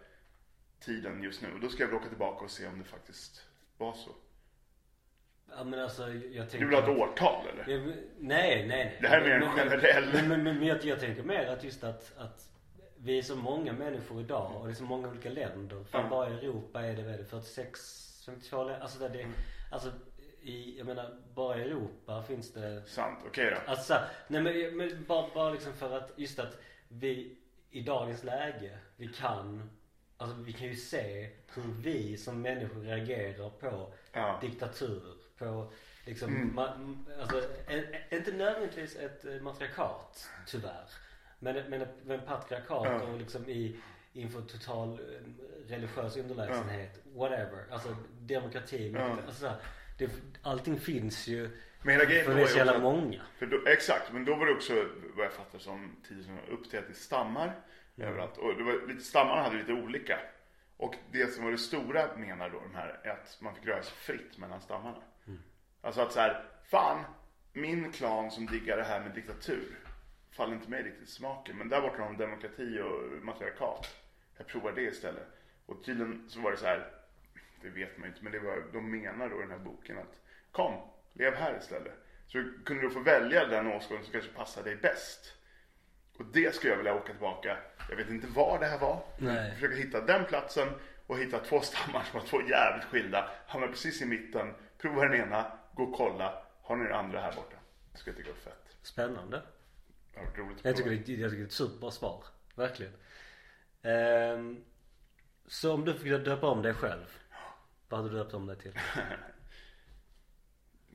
tiden just nu. Och då ska jag väl åka tillbaka och se om det faktiskt var så. Ja men alltså jag tänker Du vill ha ett årtal eller? Ja, men- Nej, nej, nej. Det här är mer en generell- Men, men, men, men jag, jag tänker mer att just att, att vi är så många människor idag och det är så många olika länder. Fan Ja. bara i Europa är det, vad är det 46, 52 länder. Alltså det, det alltså i, jag menar bara i Europa finns det Sant, okej då. Alltså nej men, men bara, bara liksom för att just att vi i dagens läge, vi kan Alltså vi kan ju se hur vi som människor reagerar på Ja. diktatur, på liksom, Mm. ma, m- alltså en, inte nödvändigtvis ett eh, matriarkat tyvärr. Men, men, men patriarkat Ja. och liksom i, inför total eh, religiös underlägsenhet, whatever. Alltså demokrati, Ja. alltså det, allting finns ju Men hela grejen för det är så jävla många. För då, exakt, men då var det också vad jag fattar som tiden uppdelat i stammar överallt. Och det var lite, stammarna hade lite olika. Och det som var det stora menar då de här är att man fick röra sig fritt mellan stammarna. Alltså att så här, fan, min klan som diggar det här med diktatur faller inte mig riktigt smaken. Men där borta har de demokrati och matriarkat. Jag provar det istället. Och tydligen så var det så här, det vet man ju inte, men det var, de menar då i den här boken att kom, lev här istället. Så kunde du få välja den åskådning som kanske passar dig bäst. Och det skulle jag vilja åka tillbaka. Jag vet inte var det här var. Nej. Försöka hitta den platsen och hitta två stammar som var två jävligt skilda. Hamna precis i mitten. Prova den ena, gå och kolla. Har ni den andra här borta? Det skulle jag tycka var fett. Spännande. Det har varit roligt att Jag tycker, prova. det, jag tycker det är ett superbra svar. Verkligen. Ehm, så om du fick döpa om dig själv. Vad hade du döpt om dig till?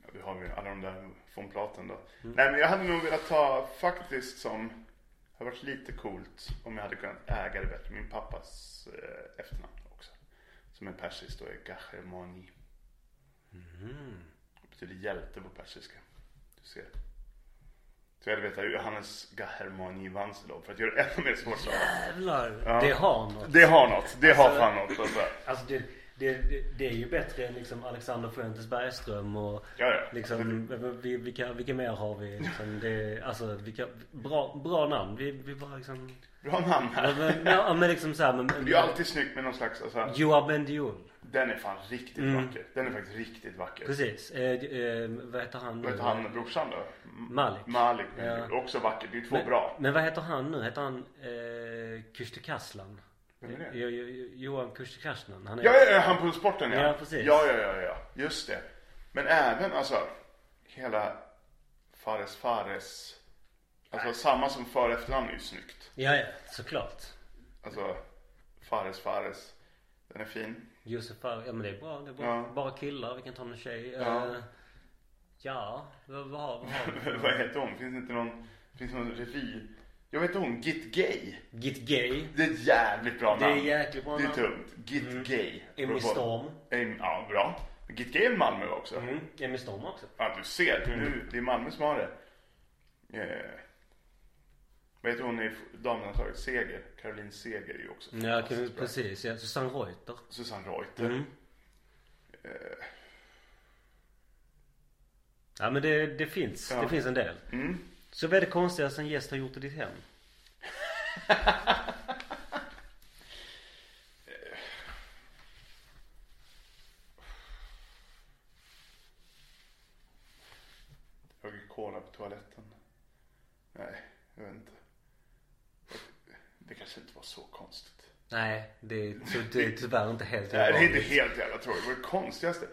Ja, vi har ju alla de där från Platen då. Nej men jag hade nog velat ta faktiskt som, hade varit lite coolt om jag hade kunnat äga det bättre. Min pappas eh, efternamn också. Som är persiskt då är Gahemani. Det betyder hjälte på persiska. Du ser. Så jag hade vetat Johannes Gahemani Vanselov för att göra det ännu mer svårt. Jävlar! Ja. Det har något. Det har något, det har Alltså- fan något. Alltså. Alltså det, det, det, det är ju bättre än liksom Alexander Fuentes Bergström och Ja, ja. liksom, vi- vilka, vilka mer har vi? Liksom, det, alltså vilka, bra, bra namn. Vi, vi bara liksom, Bra namn här. men, ja, men liksom såhär men, Det är ju alltid snyggt med någon slags, alltså, Joab Bendiol. den är fan riktigt Mm. vacker. Den är faktiskt riktigt vacker. Precis. Eh, eh, vad heter han? Vad heter han brorsan då? Malik. Malik. Ja. Också vacker. Det är två Men, bra. men vad heter han nu? Heter han eh, Küste Vem är det? Jo, jo, Johan Küste Han är... Ja, ja, ja, han på sporten ja. Ja, precis. Ja, ja, ja, ja. Just det. Men även alltså hela Fares Fares. Alltså samma som för efternamn är ju snyggt. ja, ja, såklart. Alltså Fares Fares. Den är fin. Josef Fares, ja men det är bra. Det är bra. Ja. Bara killar, vi kan ta någon tjej. Ja. Eh, ja, vad har vi? Vad heter hon? Finns det inte någon, finns det någon revy? Jag vet hon, Git Gay. Git Gay. Det är ett jävligt bra Det är namn. jäkligt bra Det är namn. tungt. Git Gay. Emmy Storm. Em- Ja, bra. Git Gay är Malmö också. Mm. Emmy Storm också. Ja, du ser. Nu, det är Malmö som har det. Eh, vad heter hon i damlandslaget? Seger. Caroline Seger är ju också Ja, bra. precis. Ja. Susanne Reuter. Susanne Reuter. Mm. Eh, Ja men det, det finns. Ja. Det finns en del. mm. Så vad är det konstigaste en gäst har gjort i ditt hem? Jag gick kola på toaletten. Nej, jag vet inte. Det kanske inte var så konstigt. Nej, det är, det är tyvärr inte helt Nej, det är inte helt jävla tråkigt. Det var det konstigaste.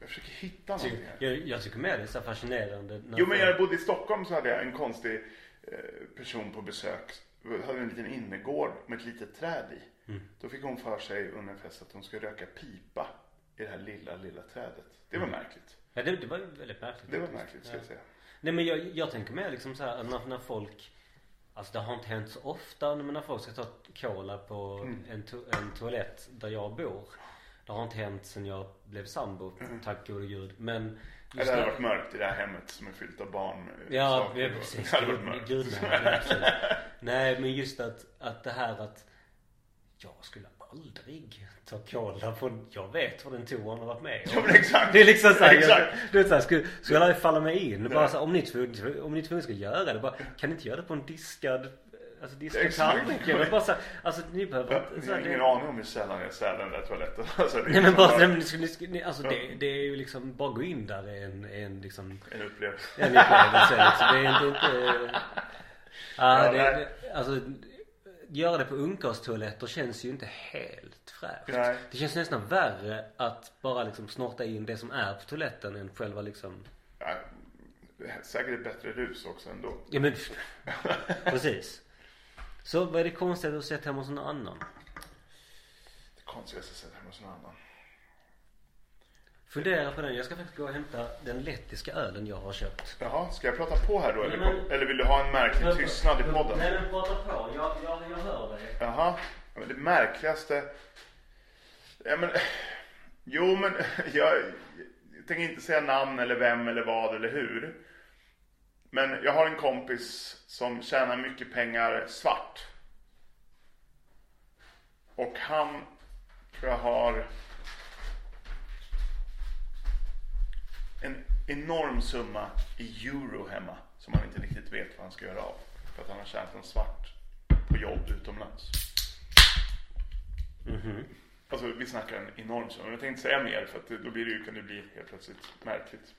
Jag försöker hitta någonting. Jag, jag tycker mer det är så fascinerande. Jo men jag bodde i Stockholm så hade jag en konstig eh, person på besök. Jag hade en liten innergård med ett litet träd i. Mm. Då fick hon för sig under en fest att hon skulle röka pipa i det här lilla, lilla trädet. Det var Mm. märkligt. Ja, det, det var väldigt märkligt. Det var märkligt ska Ja. jag säga. Nej men jag, jag tänker mer liksom så här när, när folk Alltså det har inte hänt så ofta men när folk ska ta cola på Mm. en, to- en toalett där jag bor. Det har inte hänt sen jag blev sambo, tack gode gud. Men Mm. Det hade varit mörkt i det här hemmet som är fyllt av barn. eh, Ja, saker ja precis. Det hade varit mörkt. gud nej. Nej men just att, att det här att jag skulle aldrig ta cola från, jag vet vad den toan har varit med om. Ja men exakt. Det är liksom såhär, jag, Exakt. du vet såhär, skulle, skulle aldrig falla mig in. Bara så, här, om ni tvungna, om ni tvungna ska göra det, bara, kan ni inte göra det på en diskad, alltså Exakt. tallrik? Eller bara så här, alltså ni behöver Ja, inte, Ni har ingen det, aning om hur sällan jag städar den där toaletten. Alltså, det är Nej men bara, nej, men ni ni ni, alltså det, det är ju liksom, bara gå in där är en, en liksom en upplevelse. En upplevelse liksom. Det är inte, inte ja, Ja, det, det, alltså Göra det på ungkarlstoaletter känns ju inte helt fräscht. Nej. Det känns nästan värre att bara liksom snorta in det som är på toaletten än själva liksom Ja, det är säkert ett bättre rus också ändå. Ja men Precis. Så vad är det konstiga du har sett hemma hos någon annan? Det konstigaste sättet hemma hos någon annan. Fundera på den. Jag ska faktiskt gå och hämta den lettiska ölen jag har köpt. Jaha, ska jag prata på här då? Eller, Nej, men- eller vill du ha en märklig tystnad i podden? Nej men prata på. Jag, jag, jag hör dig. Jaha. Ja, men det märkligaste... Ja, men... Jo, men jag, jag tänker inte säga namn eller vem eller vad eller hur. Men jag har en kompis som tjänar mycket pengar svart. Och han tror jag har en enorm summa i euro hemma som han inte riktigt vet vad han ska göra av. För att han har tjänat en svart på jobb utomlands. Alltså vi snackar en enorm summa. Men jag tänkte säga mer för att då blir det ju, kan det bli helt plötsligt märkligt.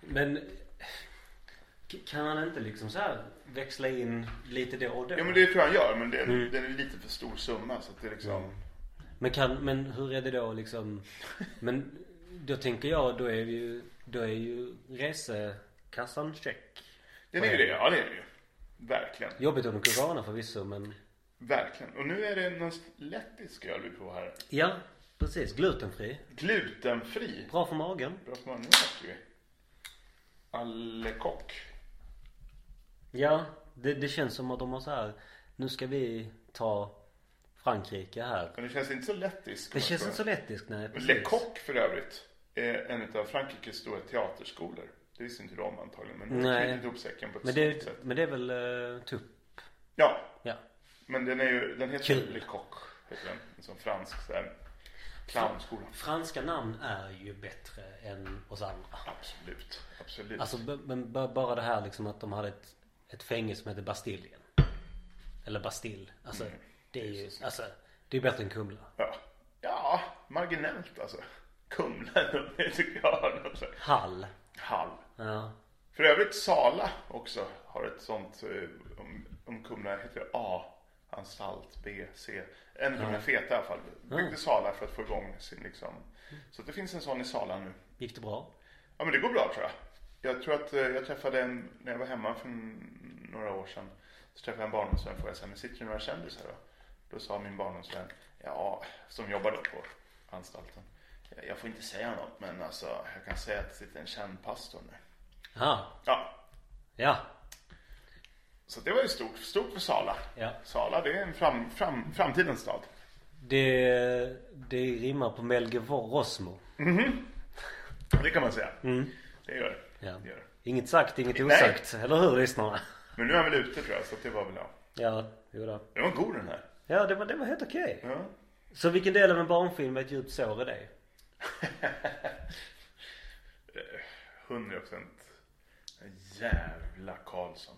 Men kan han inte liksom så här växla in lite då och då? Ja men det tror jag han gör men det, Mm. den är lite för stor summa så att det liksom Men kan, men hur är det då liksom? Men då tänker jag, då är det ju, då är ju resekassan check. Den är ju det, ja det är det ju. Verkligen. Jobbigt under corona förvisso men Verkligen. Och nu är det någon lettisk öl vi på här. ja, precis. Glutenfri. Glutenfri. Bra för magen. Bra för nu äter vi. Allekock. Ja, det, det känns som att de har så här. Nu ska vi ta Frankrike här. Men det känns inte så lettiskt. Det känns inte så lettiskt, nej precis. Le Coq för övrigt är en av Frankrikes stora teaterskolor. Det visste inte de antagligen. Men de har ihop säcken på ett Men det, sätt. men det är väl uh, tupp? Ja, Ja. men den är ju, den heter Kul. Le Coq. Heter den. En sån fransk sådär clownskola. Franska namn är ju bättre än oss andra. Absolut, absolut. Alltså men bara det här liksom att de hade ett, ett fängelse som heter Bastiljen. Eller Bastille. Alltså Mm. det är ju, alltså det är bättre än Kumla. Ja, ja marginellt alltså. Kumla, det tycker jag har något så- Hall. Hall. Ja. För övrigt Sala också har ett sånt, eh, om, om Kumla heter det A, anstalt, B, C. En av de här feta i alla fall. Byggde Sala för att få igång sin liksom. Så det finns en sån i Sala nu. Gick det bra? Ja men det går bra tror jag. Jag tror att eh, jag träffade en, när jag var hemma för några år sedan. Så träffade jag en barndomsvän och sa, men sitter det några kändisar då? Då sa min barndomsvän, ja, som jobbar då på anstalten. "Ja, Jag får inte säga något men alltså jag kan säga att det sitter en känd pastor nu. Ja. Ja, Ja. så det var ju stort, stort för Sala. Ja. Sala det är en fram, fram, framtidens stad. Det, det rimmar på Melge Rosmo. Det kan man säga. Det gör det. Ja. det, gör det. Inget sagt, inget Nej. osagt. Eller hur lyssnarna? Men nu är han väl ute tror jag så att det var väl ja. Ja, jo då. Det var god den här. Ja, det var, det var helt okej. Ja. Så vilken del av en barnfilm var ett djupt sår i dig? 100 procent. Jävla Karlsson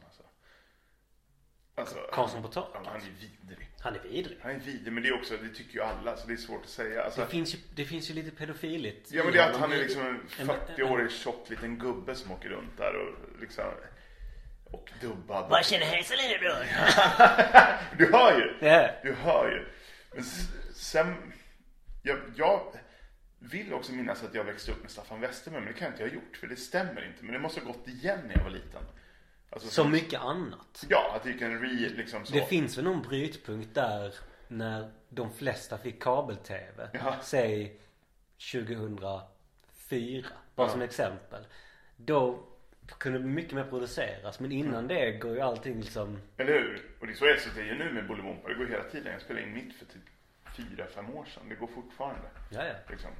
alltså. Karlsson på taket. han är vidrig. Han är vidrig. Han är vidrig, men det är också, det tycker ju alla så det är svårt att säga. Alltså, Det finns ju, det finns ju lite pedofiligt ja men det är att han är liksom en En- 40-årig tjock liten gubbe som åker runt där och liksom och dubbad. Vad känner hälsa lillebror? Du hör ju! Du hör ju. Men sen, jag, jag vill också minnas att jag växte upp med Staffan Westerberg, men det kan jag inte ha gjort, för det stämmer inte. Men det måste ha gått igen när jag var liten. Alltså, Som mycket annat. Ja, att det gick en re, liksom så. Det finns väl någon brytpunkt där när de flesta fick kabel-tv. Ja. Säg 2004. Bara Ja. som exempel. Då kunde mycket mer produceras. Men innan Mm. det går ju allting liksom. Eller hur? Och det är så SVT gör nu med Bolibompa. Det går hela tiden. Jag spelade in mitt för typ fyra, fem år sedan. Det går fortfarande. Ja, ja. Liksom.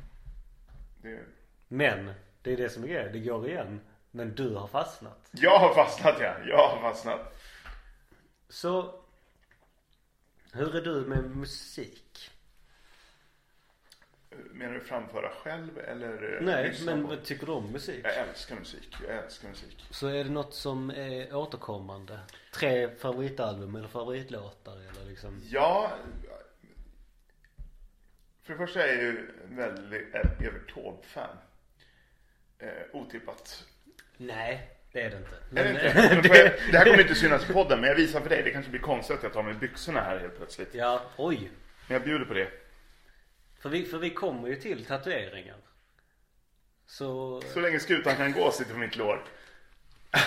Det... Men det är det som är grejen. Det går igen. Men du har fastnat. Jag har fastnat ja. Jag har fastnat. Så. Hur är du med musik? Menar du framföra själv eller eh, Nej, men på? tycker du om musik? Jag älskar musik. Jag älskar musik. Så är det något som är återkommande? Tre favoritalbum eller favoritlåtar eller liksom? Ja. För det första är jag ju väldigt Evert Taube-fan. Eh, otippat. Nej, det är det inte. Är det, Men- inte? Men jag- det här kommer inte synas i podden, men jag visar för dig. Det kanske blir konstigt att jag tar med byxorna här helt plötsligt. Ja, oj. Men jag bjuder på det. För vi, för vi kommer ju till tatueringar. Så Så länge skutan kan gå sitter på mitt lår.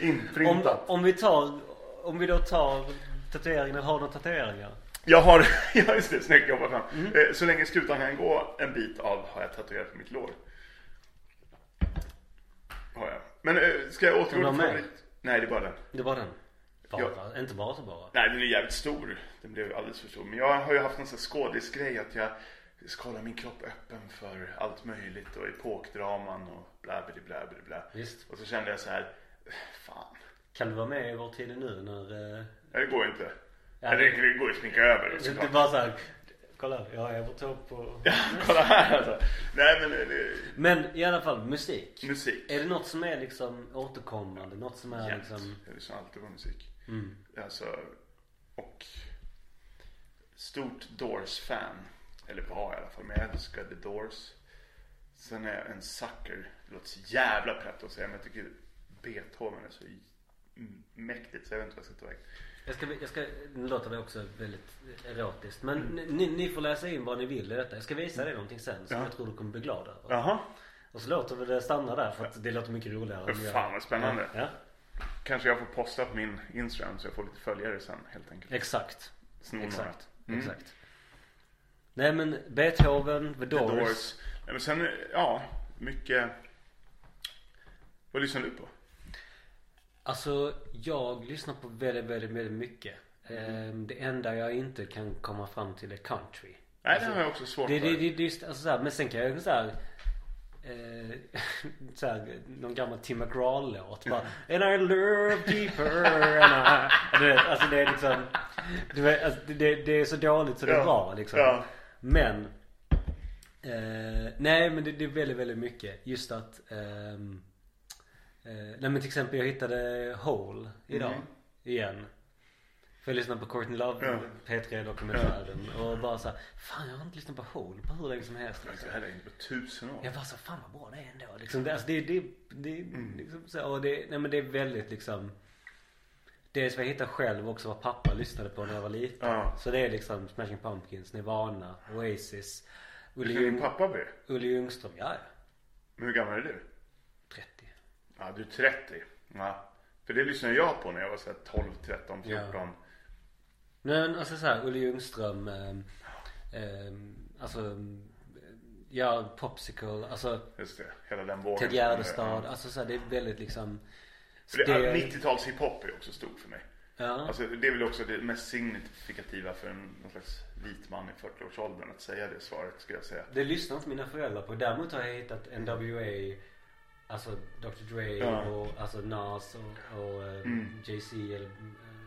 om, Inprintat. om vi tar, om vi då tar tatueringar, har du tatueringar? Jag har, ja just det, snyggt jobbat fram. Mm. Eh, Så länge skutan kan gå en bit av har jag tatuerat på mitt lår. Har jag. Men eh, ska jag återgå till favorit? Nej, det är bara den. Det var den? Bara? Inte bara så bara? Nej, den är jävligt stor. Den blev alldeles för stor. Men jag har ju haft en sån här skådisgrej att jag ska hålla min kropp öppen för allt möjligt och epokdraman och bla bla bla bla bla. Visst. Och så kände jag så här, fan, Kan du vara med i Vår tid är nu när... eh, nej, det går inte. Ja, det, det går ju att sminka över Det är såklart. bara såhär, kolla jag är på topp på... Ja, kolla här alltså. Nej men det, Men i alla fall musik. musik. Är det något som är liksom återkommande? Något som är Jämt. liksom... Jag lyssnar alltid på musik. Mm. Alltså, och stort Doors-fan. Eller var i alla fall, men jag älskar The Doors. Sen är jag en sucker. Det låter så jävla pretto att säga, men jag tycker Beethoven är så mäktigt så jag vet inte vad jag ska ta vägen. Jag ska, jag ska, nu låter det också väldigt erotiskt. Men ni, ni får läsa in vad ni vill i detta. Jag ska visa dig någonting sen som Ja. jag tror du kommer bli glad över. Jaha. Och så låter vi det stanna där för att det låter mycket roligare. Fan vad spännande. Ja, Kanske jag får posta på min Instagram så jag får lite följare sen helt enkelt. exakt. Sno några. Exakt. Mm. Exakt. Nej men Beethoven, The The Doors. Doors. Nej, men sen, ja, mycket. Vad lyssnar du på? Alltså jag lyssnar på väldigt, väldigt, väldigt mycket. Mm. Ehm, Det enda jag inte kan komma fram till är country. Nej, Alltså, det har jag också svårt Det, för. det, det, det, är just- alltså, så här, men sen kan jag så här, eh, så här, någon gammal Tim McGraw-låt bara And I love deeper and I... Du vet, alltså det är liksom du vet, alltså, det, det är så dåligt så det är bra liksom. Ja. Men eh, Nej men det, det är väldigt, väldigt mycket. Just att eh, Nej men till exempel jag hittade Hole idag. Mhm. Igen. För jag lyssnade på Courtney Love, Ja. P3 dokumentären och bara så här, Fan jag har inte lyssnat på Hole på hur länge som helst liksom. Här är inte på tusen år. Jag bara så, fan vad bra det är ändå. Liksom, det, alltså, det, det, det, Mm. liksom, så, och det, nej men det är väldigt liksom Dels vad jag hittar själv också vad pappa lyssnade på när jag var liten. Ja. Så det är liksom Smashing Pumpkins, Nirvana, Oasis, din Ljung, pappa det? Olle Ljungström, ja ja. Men hur gammal är du? 30. Ja, du är 30. Ja. För det lyssnade jag på när jag var så här 12, 13, 14. Ja. Men alltså såhär, Olle Ljungström, ehm, ehm, alltså Ja, Popsicle, alltså Just det, hela den vågen. Ted Gärdestad, alltså såhär, det är väldigt liksom det, 90-tals hiphop är också stort för mig. Ja. Alltså, det är väl också det mest signifikativa för en någon slags vit man i 40-årsåldern att säga det svaret skulle jag säga. Det lyssnar inte mina föräldrar på. Däremot har jag hittat NWA, alltså Dr Dre Ja. och alltså Nas och, och eh, Mm. Jay-Z eller eh,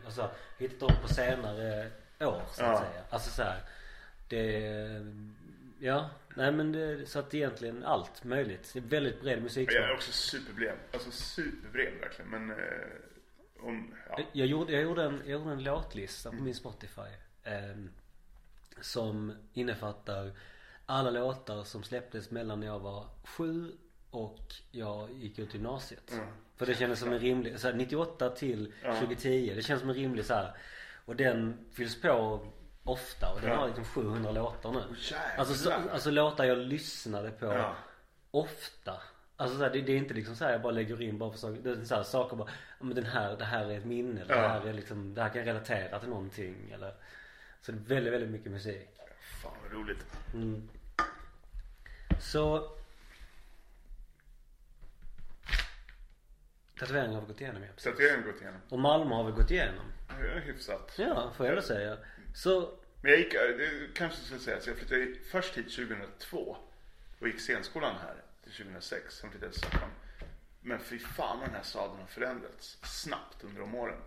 alltså hittat dem på senare år så att Ja. säga. Alltså så här, det, ja, nej men det, så att egentligen allt möjligt. Det är väldigt bred Jag är också superbred. Alltså superbred verkligen. Men eh, om, ja. Jag gjorde, jag gjorde, en, jag gjorde en låtlista på min Spotify. ehm, som innefattar alla låtar som släpptes mellan när jag var sju och jag gick ut gymnasiet. Mm. För det kändes som en rimlig, så här, 98 till Ja. 2010. Det känns som en rimlig så här. Och den fylls på ofta och den Ja. har liksom 700 låtar nu. jävlar. Alltså, så, alltså låtar jag lyssnade på Ja. ofta. Alltså så här, det, det är inte liksom så här jag bara lägger in bara för saker. Det är så här, saker bara, men den här, det här är ett minne. eller Det här är liksom, det här kan jag relatera till någonting eller. Så det är väldigt, väldigt mycket musik. Fan vad roligt. Mm. Så. Tatueringar har vi gått igenom ja. Så att jag har gått igenom. Och Malmö har vi gått igenom. Är hyfsat. Ja, får jag ändå säga. Så, Men jag gick, det kanske ska sägas, jag flyttade först hit 2002 och gick scenskolan här till 2006. Sen flyttade jag till Stockholm. Men fy fan vad den här staden har förändrats snabbt under de åren.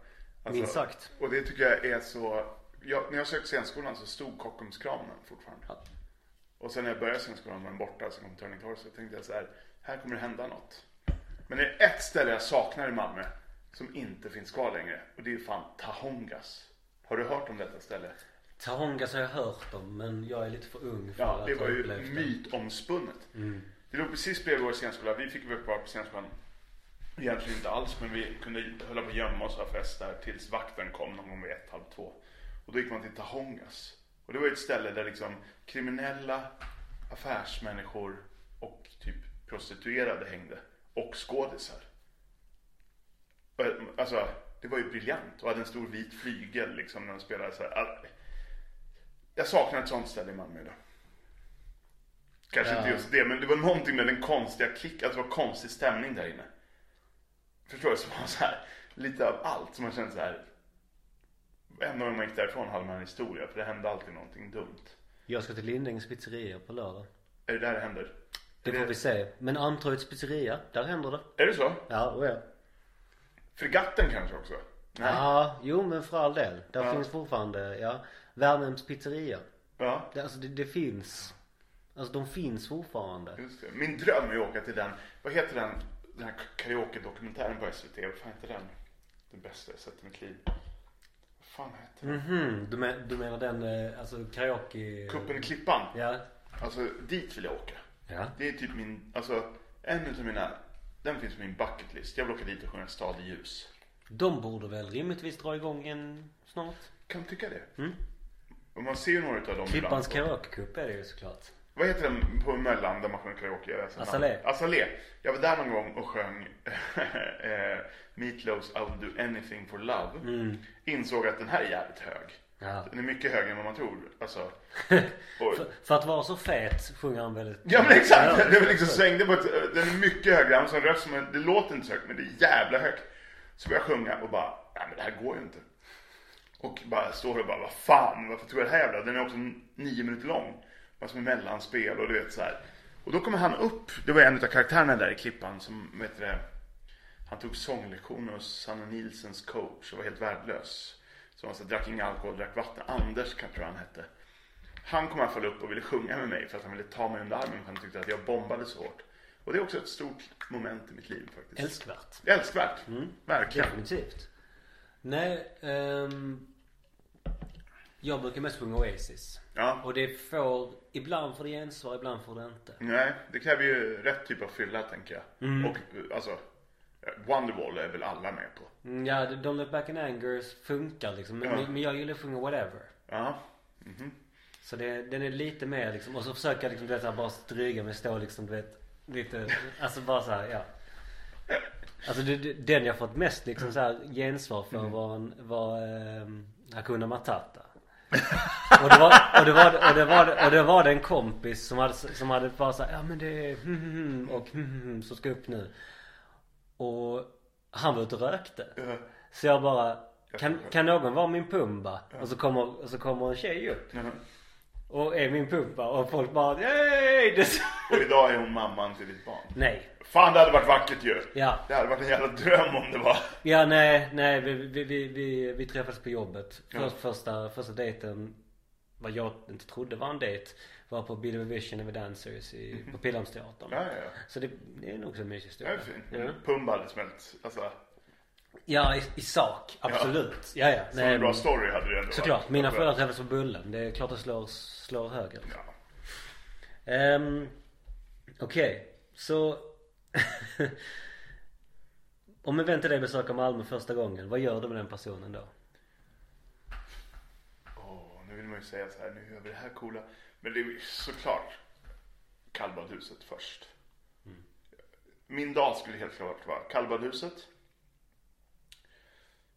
Alltså, Minst sagt. Och det tycker jag är så, jag, när jag sökte scenskolan så stod Kockumskranen fortfarande. Ja. Och sen när jag började scenskolan var den borta, sen kom Turning Torso. Så tänkte jag så här, här kommer det hända något. Men det är ett ställe jag saknar i Malmö som inte finns kvar längre. Och det är fan Tahongas. Har du hört om detta ställe? Tahongas har jag hört om men jag är lite för ung för Ja, att det ha var ju det. mytomspunnet. Det låg precis bredvid vår scenskola. Vi fick vara kvar på scenskolan. Egentligen inte alls, men vi kunde hålla på att gömma oss och ha fest där tills vakten kom någon gång vid ett, halv två. Och då gick man till Tahongas. Och det var ju ett ställe där liksom kriminella affärsmänniskor och typ prostituerade hängde. Och skådisar. Och, Alltså, det var ju briljant och hade en stor vit flygel liksom när de spelade så här. Jag saknar ett sånt ställe i Malmö idag. Kanske Ja. inte just det, men det var någonting med den konstiga klick, att det var konstig stämning där inne. Förstår du? Som var så här, lite av allt som man kände så här. Ändå när man gick därifrån hade man en historia, för det hände alltid någonting dumt. Jag ska till Lindängens pizzeria på lördag. Är det där det händer? Det får vi se. Men Antorgets pizzeria, där händer det. Är det så? Ja, och ja. Fregatten kanske också? Nej? Ja, jo men för all del. Där Ja. finns fortfarande, ja. Värmhems pizzeria. Ja, Det, alltså det, det finns. Alltså de finns fortfarande. just det. Min dröm är att åka till den, vad heter den, den här karaoke-dokumentären på SVT, vad fan heter den? Den bästa jag sett i mitt liv. Vad fan heter den? Mhm, du, men, du menar den, eh, alltså karaoke... Kuppen i Klippan. Ja. Alltså dit vill jag åka. Ja. Det är typ min, alltså en utav mina, den finns på min bucket list. Jag vill åka dit och sjunga Stad i ljus. De borde väl rimligtvis dra igång en snart. Kan tycka det? Mm. Och man ser ju några utav dem Klippans karaokecup är det ju såklart. Vad heter den på Möllan där man sjunger karaoke? Namnet. Azalea. Jag var där någon gång och sjöng eh, Meatloafs I'll do anything for love. Mm. Insåg att den här är jävligt hög. Ja. Den är mycket högre än vad man tror. Alltså, För, för att vara så fet sjunger han väldigt... Ja men exakt, Ja, det var liksom svängde på ett, den är mycket högre, han har en röst som, det låter inte så högt men det är jävla högt. Så börjar jag sjunga och bara, nej men det här går ju inte. Och bara står och bara, vad fan, varför tog jag det här jävla? Den är också nio minuter lång. Bara som mellanspel och du vet så här. Och då kommer han upp, det var en av karaktärerna där i klippan som, vet det, han tog sånglektioner hos Sanna Nilsens coach och var helt värdelös. Så han så drack inga alkohol, drack vatten. Anders kan tror jag han hette. Han kom i alla fall upp och ville sjunga med mig för att han ville ta mig under armen för han tyckte att jag bombade så hårt. Och det är också ett stort moment i mitt liv faktiskt. Älskvärt. Älskvärt. Verkligen. Definitivt. Nej, ehm, jag brukar mest sjunga Oasis. Ja. Och det får, ibland får det gensvar, ibland får det inte. Nej, det kräver ju rätt typ av fylla tänker jag. Mm. Och eh, alltså, Wonderwall är väl alla med på. Mm, Ja, Don't Look Back in Anger funkar liksom. Men, Ja. men jag gillar att sjunga Whatever. Ja. Så det, den är lite mer liksom, och så försöker jag liksom du vet så här, bara stryga mig stå liksom du vet lite, alltså bara så här, ja. Alltså det, det, den jag fått mest liksom så här gensvar för var, en, var ehm, Hakuna Matata. Och det var, och det var, och det var, och det var det en kompis som hade, som hade bara så här, ja men det är hmm, hmm, hmm, och hmm, hmm, hmm, så ska upp nu. Och han var ute och rökte. Så jag bara, kan, kan någon vara min Pumba? Och så kommer, och så kommer en tjej upp. Och är min Pumba och folk bara, yay! Och idag är hon mamman till ditt barn. Nej. Fan det hade varit vackert ju. Ja. Det hade varit en jävla dröm om det var. Ja nej, nej vi, vi, vi, vi, vi träffades på jobbet. Först, första, första dejten, vad jag inte trodde var en dejt, var på Billy Vision Ever Dancers i, på Pildammsteatern. Ja, ja, ja. Så det, det är nog så en mysig Det är historia. fint. Ja. Pumba hade smält. Alltså, Ja i, i sak, absolut. Ja ja. Som en bra story hade det ändå Såklart. varit. Mina föräldrar träffades på Bullen. Det är klart det slår, slår högre. Ja. Um, Okej, så Om en vän till dig besöker Malmö första gången, vad gör du med den personen då? Åh, nu vill man ju säga så här, nu gör vi det här coola. Men det är såklart kallbadhuset först. Min dag skulle helt klart vara kallbadhuset.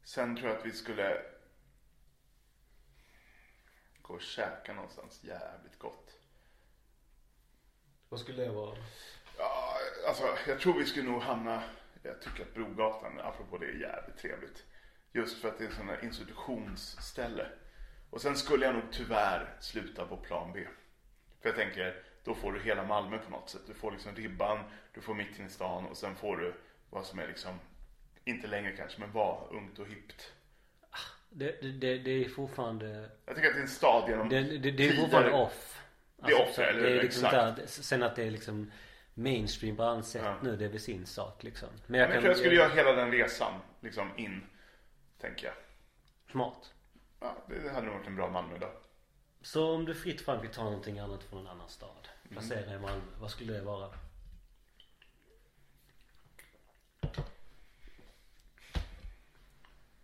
Sen tror jag att vi skulle gå och käka någonstans jävligt gott. Vad skulle det vara? Ja, alltså jag tror vi skulle nog hamna, jag tycker att Brogatan, apropå det, är jävligt trevligt. Just för att det är en sån här institutionsställe. Och sen skulle jag nog tyvärr sluta på plan B. För jag tänker, då får du hela Malmö på något sätt. Du får liksom ribban, du får mitten i stan och sen får du vad som är liksom, inte längre kanske, men vad ungt och hippt. Det, det, det, det är fortfarande Jag tycker att det är en stad genom Det, det, det är fortfarande off Det är off, så eller det är liksom Exakt. där, Sen att det är liksom mainstream på annat sätt Ja. nu, det är väl sin sak liksom Men Men jag jag kan, tror jag skulle göra hela den resan liksom in, tänker jag. Smart Ja, det hade nog varit en bra Malmö-dag. Så om du fritt fram fick ta någonting annat från en annan stad Mm. Placera i Malmö, vad skulle det vara?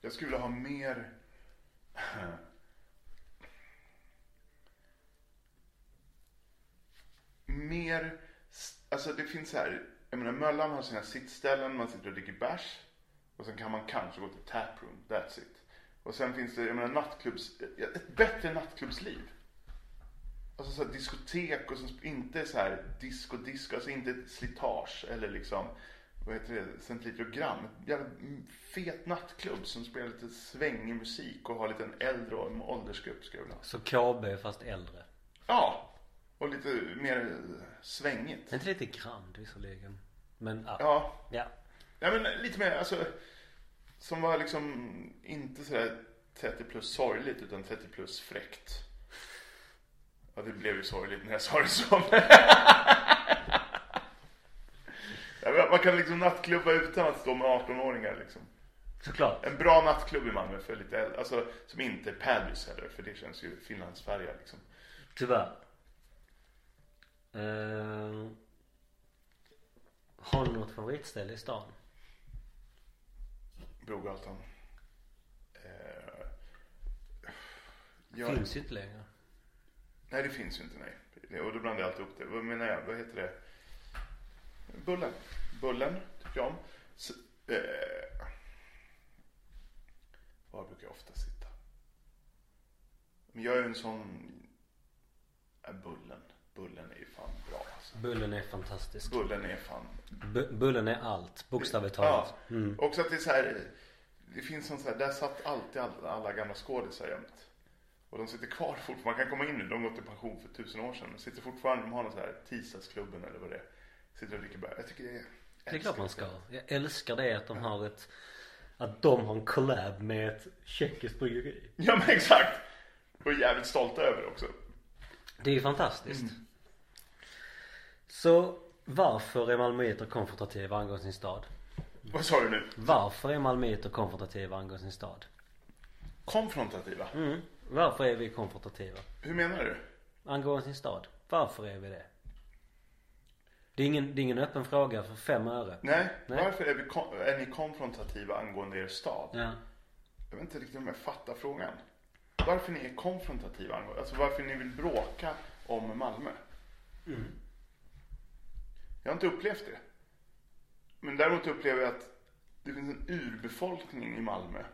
Jag skulle vilja ha mer... mer... Alltså det finns här... Jag menar Möllan har sina sittställen, man sitter och dricker bärs. Och sen kan man kanske gå till taproom, that's it. Och sen finns det, jag menar nattklubbs... Ett bättre nattklubbsliv. Alltså så här diskotek och som inte så här disco disco, alltså inte slitage eller liksom vad heter det, centriflogram. En jävla fet nattklubb som spelar lite svängig musik och har lite en äldre åldersgrupp skulle jag vilja. Så KB fast äldre Ja, och lite mer eh, svängigt. Inte lite grand visserligen Men ja, Ja, ja. ja men lite mer alltså som var liksom inte sådär 30 plus sorgligt utan 30 plus fräckt. Ja, det blev ju sorgligt när jag sa det så. Man kan liksom nattklubba utan att stå med 18-åringar liksom. Såklart En bra nattklubb i Malmö för lite äldre, alltså som inte är Paddy's heller för det känns ju Finlandsfärja liksom. Tyvärr uh, Har du något favoritställe i stan? Brogatan. Eh, ja, Finns ju inte längre Nej det finns ju inte nej. Och då blandar jag alltid upp det. Vad menar jag? Vad heter det? Bullen. Bullen tycker jag om. Så, eh, var brukar jag ofta sitta? Men jag är ju en sån... Äh, bullen. Bullen är ju fan. Bullen är fantastisk Bullen är fan... Bu- Bullen är allt, bokstavligt Ja. talat mm. Också att det är så här... Det finns sån så här, där satt alltid alla, alla gamla skådisar jämt. Och de sitter kvar fortfarande. Man kan komma in nu, de har gått i pension för tusen år sedan. Men sitter fortfarande, de har någon så här tisdagsklubben eller vad det är. Sitter och dricker bär. Jag tycker det är... Det är klart man ska. Jag älskar det att de har ett Att de har en collab med ett tjeckiskt bryggeri. Ja men exakt! Och är jävligt stolta över det också. Det är ju fantastiskt. Så varför är malmöiter konfrontativa angående sin stad? Vad sa du nu? Varför är malmöiter konfrontativa angående sin stad? Konfrontativa? Mm. Varför är vi konfrontativa? Hur menar du? Angående sin stad? Varför är vi det? Det är ingen, det är ingen öppen fråga för fem öre. Nej, Nej. varför är, vi är ni konfrontativa angående er stad? Ja. Jag vet inte riktigt om jag fattar frågan. Varför ni är konfrontativa angående, alltså varför ni vill bråka om Malmö? Jag har inte upplevt det. Men däremot upplever jag att det finns en urbefolkning i Malmö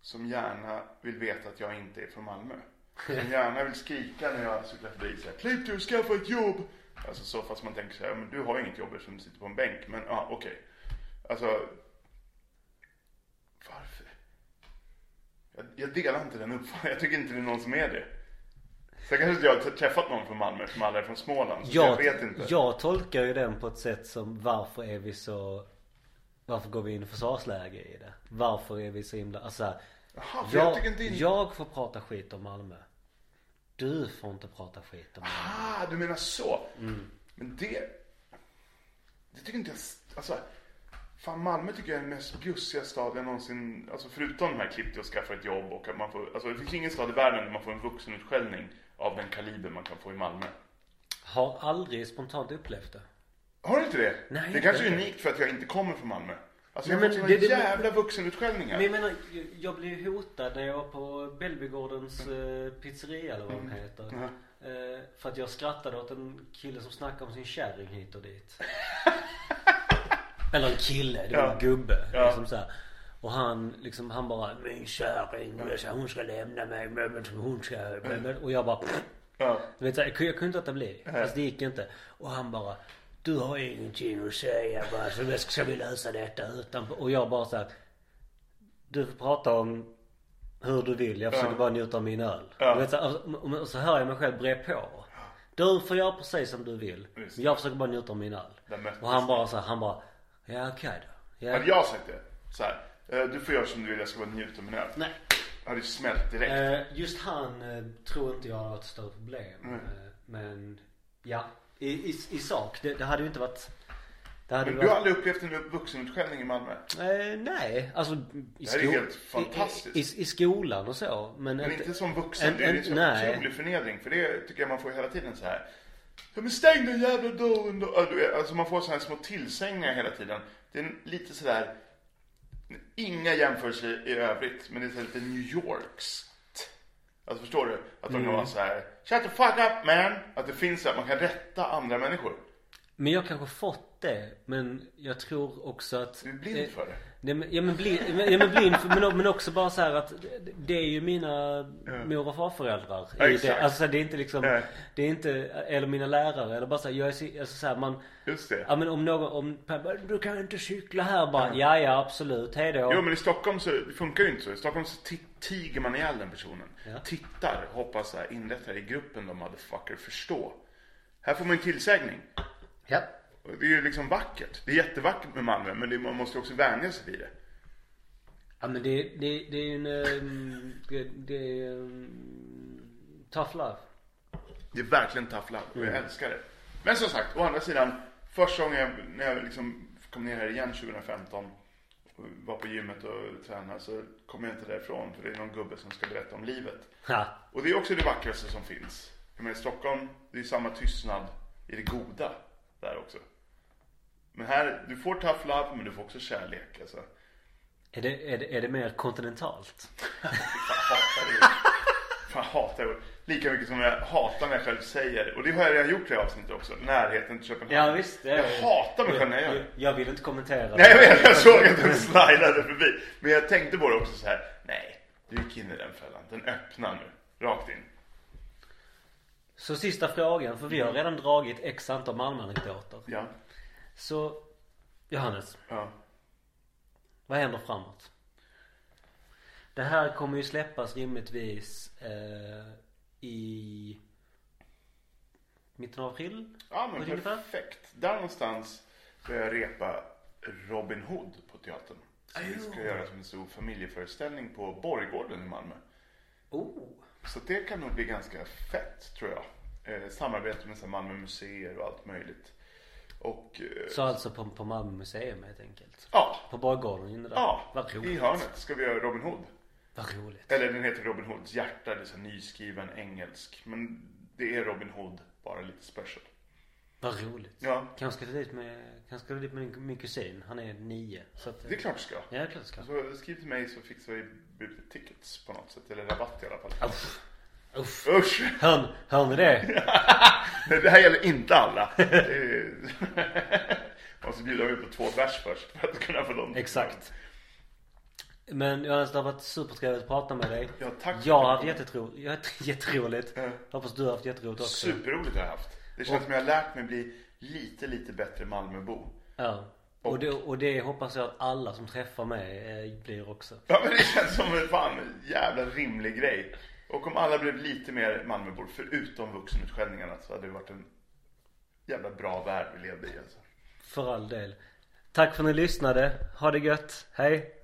som gärna vill veta att jag inte är från Malmö. Som gärna vill skrika när jag cyklar förbi så här, Klipp du och skaffa ett jobb! Alltså så fast man tänker så här, men du har ju inget jobb eftersom du sitter på en bänk. Men ja, okej. Alltså, varför? Jag, jag delar inte den uppfattningen. Jag tycker inte det är någon som är det. Sen kanske inte jag har träffat någon från Malmö som alla är från Småland. Så jag, Jag, vet inte. jag tolkar ju den på ett sätt som varför är vi så Varför går vi in i försvarsläge i det? Varför är vi så himla, alltså så här, för jag, jag, tycker inte... jag får prata skit om Malmö Du får inte prata skit om Malmö Ah, du menar så. Mm. Men det... Det tycker inte jag... Alltså... Fan Malmö tycker jag är den mest bjussiga stad jag någonsin, alltså förutom de här klipp och skaffa ett jobb och att man får, alltså det finns ingen stad i världen där man får en vuxenutskällning av den kaliber man kan få i Malmö. Har aldrig spontant upplevt det. Har du inte det? Nej, det är kanske är unikt för att jag inte kommer från Malmö. Alltså jag har fått det- jävla vuxenutskällningar. Men jag menar, jag blev hotad när jag var på Belbygårdens eh, pizzeria eller vad den heter. Ja. Eh, för att jag skrattade åt en kille som snackade om sin kärring hit och dit. eller en kille, det var Ja. en gubbe. Ja. Liksom så här. Och han liksom, han bara Min kärring, hon ska lämna mig, hon ska... men- men-" Och jag bara Ja. du vet, jag, kunde- jag kunde inte låta bli. Fast det gick inte. Och han bara Du har ingenting att säga bara så ska vi lösa detta utan Och jag bara så här, Du får prata om hur du vill. Jag försöker Ja. bara njuta av min öl. Ja. Du vet, så, här, och, och så hör jag mig själv bre på. Du får göra precis som du vill. Just Men jag försöker bara njuta av min öl. Och han bara så här, han bara Ja okej då. Ja. Hade jag sagt det så här, eh, du får göra som du vill, jag ska bara njuta av min öl. Nej. Hade ju smält direkt. Eh, just han eh, tror inte jag har varit ett större problem. Mm. Eh, men ja, i, i, i sak. Det, det hade ju inte varit det hade Men ju du har varit, aldrig upplevt en vuxenutskällning i Malmö? eh, Nej, alltså i, Det här är sko- helt fantastiskt. I, i, I skolan och så. Men, Men inte som vuxen, en- det är en- en sån nej. otrolig förnedring. För det tycker jag man får hela tiden så här. Ja men stäng den jävla dörren då. Ja, du vet, Alltså man får såna här små tillsägningar hela tiden. Det är lite sådär, inga jämförelser i övrigt, men det är så lite New Yorks. Alltså förstår du? Att de kan Mm. vara så här, shut the fuck up man. Att det finns så här, man kan rätta andra människor. men jag kanske fått det. Men jag tror också att Du är blind för det. Ja men blind, ja, men, blind men, men också bara så här att det- det är ju mina mor och farföräldrar. Ja, exakt. det. Alltså det är inte liksom, Nej. det är inte, eller mina lärare eller bara så här, jag är så, alltså så här, man Just det. Ja men om någon, om du kan inte cykla här bara. Ja ja absolut, hejdå. Jo men i Stockholm så det funkar ju inte så. I Stockholm så ti- tiger man ihjäl den personen. Ja. Tittar, hoppas så här, inrättar i gruppen de motherfucker förstå. Här får man en tillsägning. Ja. Och det är ju liksom vackert. Det är jättevackert med Malmö men det, man måste också vänja sig vid det. Ja men det, det, det är ju en, ehm, det, det är um, tough love. Det är verkligen tough love och jag Mm. älskar det. Men som sagt, å andra sidan. Första gången jag, när jag liksom kom ner här igen 2015 och var på gymmet och tränade så kom jag inte därifrån för det är någon gubbe som ska berätta om livet. Ha. Och det är också det vackraste som finns. Jag menar i Stockholm, det är samma tystnad i det goda där också. Men här, du får tough love men du får också kärlek alltså. Är det, är det, är det mer kontinentalt? Fan hatar det. Lika mycket som jag hatar när jag själv säger. Och det har jag redan gjort i det här avsnittet också. Närheten till Köpenhamn. Ja visst. Det, Jag hatar mig själv när jag gör jag, det. jag vill inte kommentera. Nej jag vet, jag såg att den slidade förbi. Men jag tänkte på det också så här. Nej, du gick in i den fällan. Den öppnar nu. Rakt in. Så sista frågan, för vi har redan dragit x antal Malmöanekdoter. Ja. Så Johannes, Ja. vad händer framåt? Det här kommer ju släppas rimligtvis eh, i mitten av april. Ja men perfekt. Där någonstans börjar jag repa Robin Hood på teatern. Som vi ska göra som en stor familjeföreställning på Borggården i Malmö. Oh. Så det kan nog bli ganska fett tror jag. Eh, samarbete med så Malmö museer och allt möjligt. Och eh, Så alltså på, på Malmö museum helt enkelt? ja, På Borggården inne där? ja, Vad i roligt. hörnet ska vi göra Robin Hood. Vad roligt. Eller den heter Robin Hoods hjärta, det är så nyskriven engelsk. Men det är Robin Hood, bara lite special. Vad roligt. Ja, Kanske ska du dit med, kanske ska du dit med min, kusin. Han är nio. Så att, det är klart du ska. Ja, det är klart jag ska. Så skriv till mig så fixar vi tickets på något sätt. Eller rabatt i alla fall. Uff. Uff. Usch! Hör, hör ni det? Det här gäller inte alla. Man måste bjuda mig på två bärs först för att kunna få dem. Exakt. Men Johannes, det har varit supertrevligt att prata med dig. Ja, tack Jag har haft kom. jättetro, jätte- jätteroligt. Ja. Hoppas du har haft jätteroligt också. Superroligt har jag haft. Det känns som jag har lärt mig bli lite, lite bättre Malmöbo. Ja. Och det, och det hoppas jag att alla som träffar mig eh, blir också. Ja men det känns som en fan jävla rimlig grej. Och om alla blev lite mer Malmöbor, förutom vuxenutskällningarna, så hade det varit en jävla bra värld vi levde i alltså. För all del. Tack för att ni lyssnade. Ha det gött. Hej.